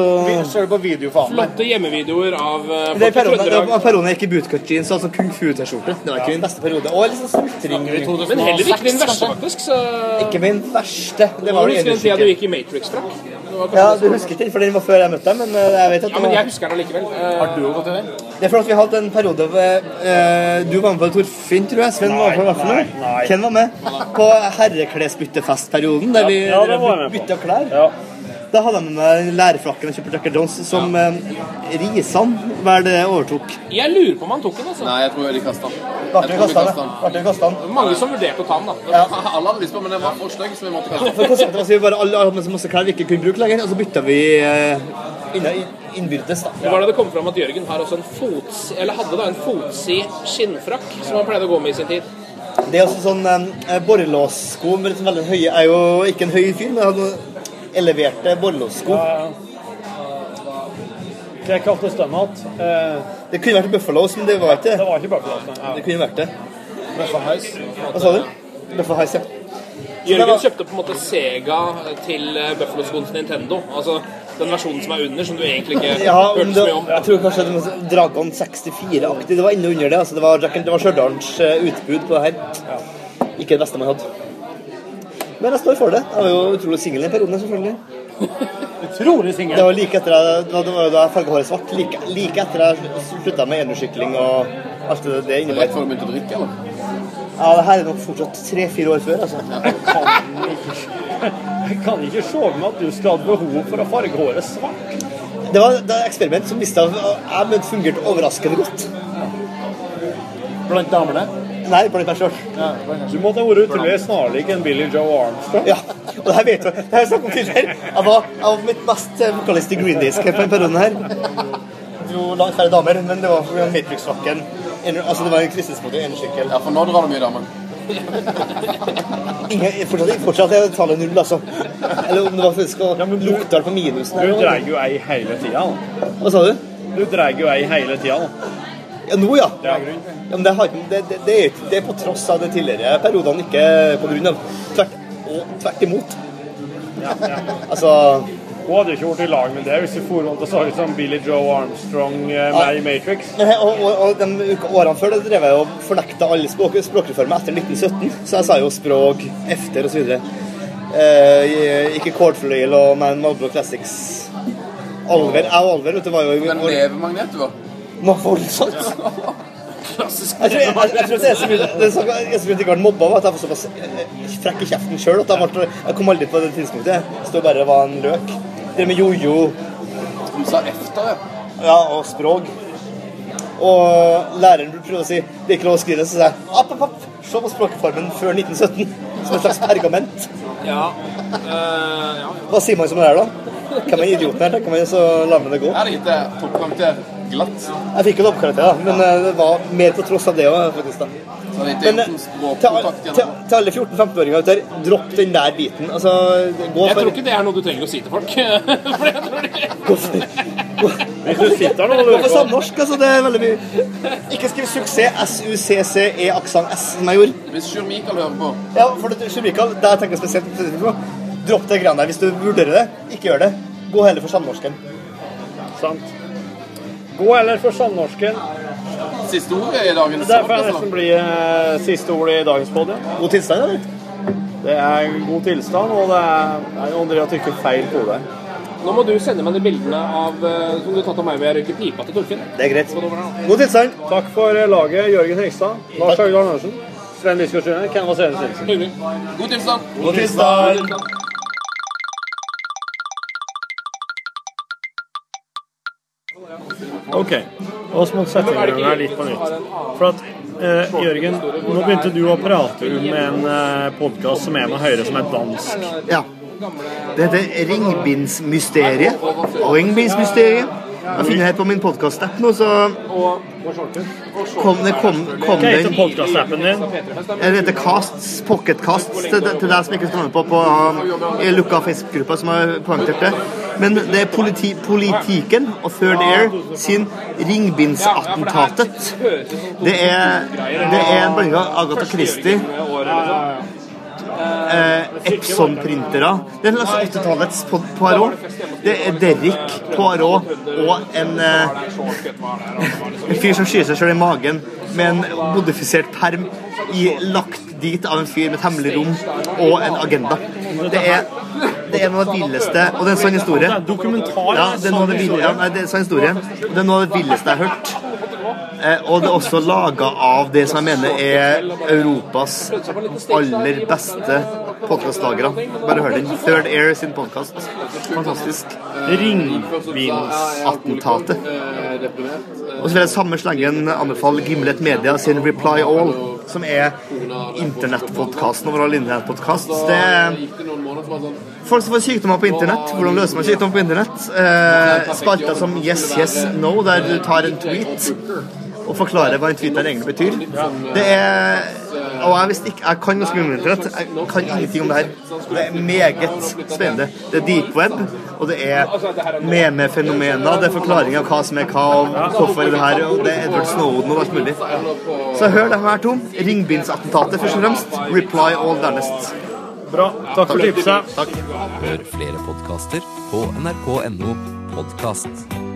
Ser på video, faen. Flotte hjemmevideoer av uh, Det er perioden, det Trøndelag. var perioden jeg gikk i bootcut jeans og sånn kung fu-T-skjorte. Det var ikke min beste periode. Og litt sånn smultring. Men heller ikke min verste, faktisk. Så... Ikke min verste. Det var det husker den tida du gikk i. Det var Ja, du husker ikke, for den var før jeg møtte deg, men eh, jeg vet at Ja, det men jeg husker den allikevel. Eh, Har du gått i den? Det er for at vi hatt en periode hvor eh, Du var med på Torfinn, tror jeg. Sven var med på hvert fall. nei. Ken var med. På herreklesbyttefestperioden, der vi Ja, var bytta klær. Ja. Da hadde jeg med meg lærfrakken og kjøpte Jacker Jones, som eh, Risan vel det overtok. Jeg lurer på om han tok den, altså. Nei, jeg tror de kastet den. Ble det vi kastet, kastet det? den. Det? Mange som vurderte å ta den, da. Alle hadde lyst på, men den var for stygg, så vi måtte kaste den. For konseptet var at vi bare alle hadde med så masse klær vi ikke kunne bruke lenger, og så bytta vi eh, innbyrdes, da. Det var da det kom fram at Jørgen har også en fots... Eller hadde da en fotsid skinnfrakk som han pleide å gå med i sin tid. Det er også sånn eh, borrelåssko med litt sånn veldig høye Jeg er jo ikke en høy fyr, men jeg hadde eleverte borrelåssko. Det kaltes? Eh, Det kunne vært Buffalos, men det var ikke det det. var ikke Buffalo. nei. Det kunne vært det. Buffa Hva sa du? Buffalo ja. Jørgen kjøpte på en måte Sega til eh, Buffalo-skoens Nintendo. Altså den versjonen som er under, som du egentlig ikke Ja, hørte det, så mye om. jeg tror kanskje det var Dragon 64-aktig. Det var inne under det. altså Det var, Jack- det var Stjørdals eh, utbud på det her. Ikke det beste man hadde. Men jeg står for det. Jeg var jo utrolig singel i periode, selvfølgelig. Utrolig singel. Det var like etter jeg, det var- da jeg farga håret svart. Like, like etter jeg slutta med enersykling og alt det, det Rett før du begynte å drikke, eller? Ja, det her er nok fortsatt tre-fire år før, altså. Jeg kan ikke se for meg at du skulle hatt behov for å farge håret svart. Det var et eksperiment som viste at jeg fungerte overraskende godt. Blant damene? Nei, blant meg sjøl. Du måtte ha vært utrolig snarlik en Billy Joe Armstrong. Ja, og det her vet du. Det har jeg snakket om tidligere. Jeg var, jeg var mitt mest eh, vokalist i Green Days på denne perioden her. Jo, langt færre damer, men det var pga. Matrix-rocken. Altså, det var en kristensmodig enersykkel. Ja, for nå drar det mye damer. Ingen, fortsatt, fortsatt er tallet null, altså. Eller om det var fisk og ja, du, lukter på minusen. Du dreier jo ei hele tida. Hva sa du? Du dreier jo ei hele tida. da. Ja, nå, ja. Ja men det, har, det, det, det, er, det er på tross av de tidligere periodene, ikke på grunn av. Tvert, og tvert imot. Altså Hun hadde jo ikke vært i lag med det hvis hun for rundt og så ut som Billy Joe Armstrong eh, med i Matrix. Men, og, og, og de årene før det drev jeg og fornekta alle språk, språkreformer etter 1917. Så jeg sa jo språk efter osv. Eh, ikke Cordfløyel og Man Malbro Classics. Alver, jeg og Alver vet du, var jo Den levemagnet du var. Noe voldsomt. Klassisk. Jeg tror, jeg, jeg, tror det så mye det er så, mye at jeg ble mobba, var at jeg var såpass frekk i kjeften sjøl at jeg, ble, jeg kom aldri på det tidspunktet. Jeg stod bare og var en løk. Det med jojo Du sa efter, ja. ja, og språk. Og læreren prøvde å si det er ikke lov å skrive det, så sa jeg app, app, app, se på språkformen før 1917. Som et slags pergament. Ja. Uh, ja. Hva sier man som det er, da? Hvem er idioten her, Kan man, så lar man det gå. Jeg er ikke det toppkarakter glatt. Jeg fikk jo toppkarakter, da, men eh, det var mer på tross av det òg, faktisk. da. Jeg Men eh, til, til, til alle 14-15-åringer ute der, dropp den der biten. Altså, gå Jeg for tror ikke det er noe du trenger å si til folk. For jeg tror det Hvis du sitter nå og Gå lurer på samnorsk, altså. Det er veldig mye. Ikke skriv suksess S-U-C-C-E aksent S, som jeg gjorde. Hvis Sjur Mikael hører på Ja, for det, Sjur Mikael, det jeg tenker spesielt på. Dropp det greiene der. Hvis du vurderer det, ikke gjør det. Gå heller for samnorsken. Sant. Gå heller for samnorsken. Siste ordet i dagens Det får nesten bli eh, siste ord i dagens podium. God tilstand, eller? Det er god tilstand, og det er, det er har trykket feil på det. Nå må du sende meg de bildene av, eh, som du har tatt av meg hvor å røyke pipa til Torfinn. Det er greit. God tilstand. Takk for eh, laget, Jørgen Hegstad, Lars Haugdal Andersen, Sven Biskår Sjøne, Ken Vasenus God tilstand. God tilstand. God tilstand. Ok, og så må du sette setningen her litt på nytt. For at, eh, Jørgen, nå begynte du å prate om en eh, podkast som er med Høyre, som er dansk. Ja. Det heter Ringbindsmysteriet. Ringbindsmysteriet. Jeg finner det på min podkast-app nå, så kom det kom, kom Hva heter podkastappen din? Det heter Casts, Pocketcasts, til, til deg som ikke står med på, på um, i lukka Facebook-gruppa som har poengtert det. Men det er politi, Politiken og Third Air sin Ringbindsattentatet. Det er, det er en blanding av Agatha Christie eh, Epson-printere. Det er en slags 80-tallets Po- Poirot. Det er Derrick Poirot og en, eh, en fyr som skyr seg selv i magen med en modifisert perm i, lagt dit av en fyr med et hemmelig rom og en agenda. Det er, det er noe av det villeste Og det er en sann historie. Dokumentar. Ja, det er noe av det ville, ja, nei, det er en historie. Det er noe av det villeste jeg har hørt. Eh, og det er også laga av det som jeg mener er Europas aller beste podkastlagere. Bare hør den. Third Air sin podkast. Fantastisk. Ringvinsattentatet. Og så vil jeg samme slengen anbefale Gimlet Media sin Reply All, som er internettpodkasten over all internettpodkast. Det er folk som får sykdommer på internett. Hvordan løser man sykdommer på internett? Eh, spalter som Yes, Yes, No, der du tar en tweet og forklarer hva en tweet egentlig betyr. Det er Og jeg visste ikke Jeg kan noe mye. Jeg kan ingenting om det her. Det er meget spennende. Det er deep web, og det er meme-fenomener. Det er forklaring av hva som er hva, og hvorfor det her, og det er Edward Snowden og alt mulig. Så hør dem her to. Ringbindsattentatet først og fremst. Reply all dernest. Bra. Takk for tipset. Takk. Hør flere podkaster på nrk.no podkast.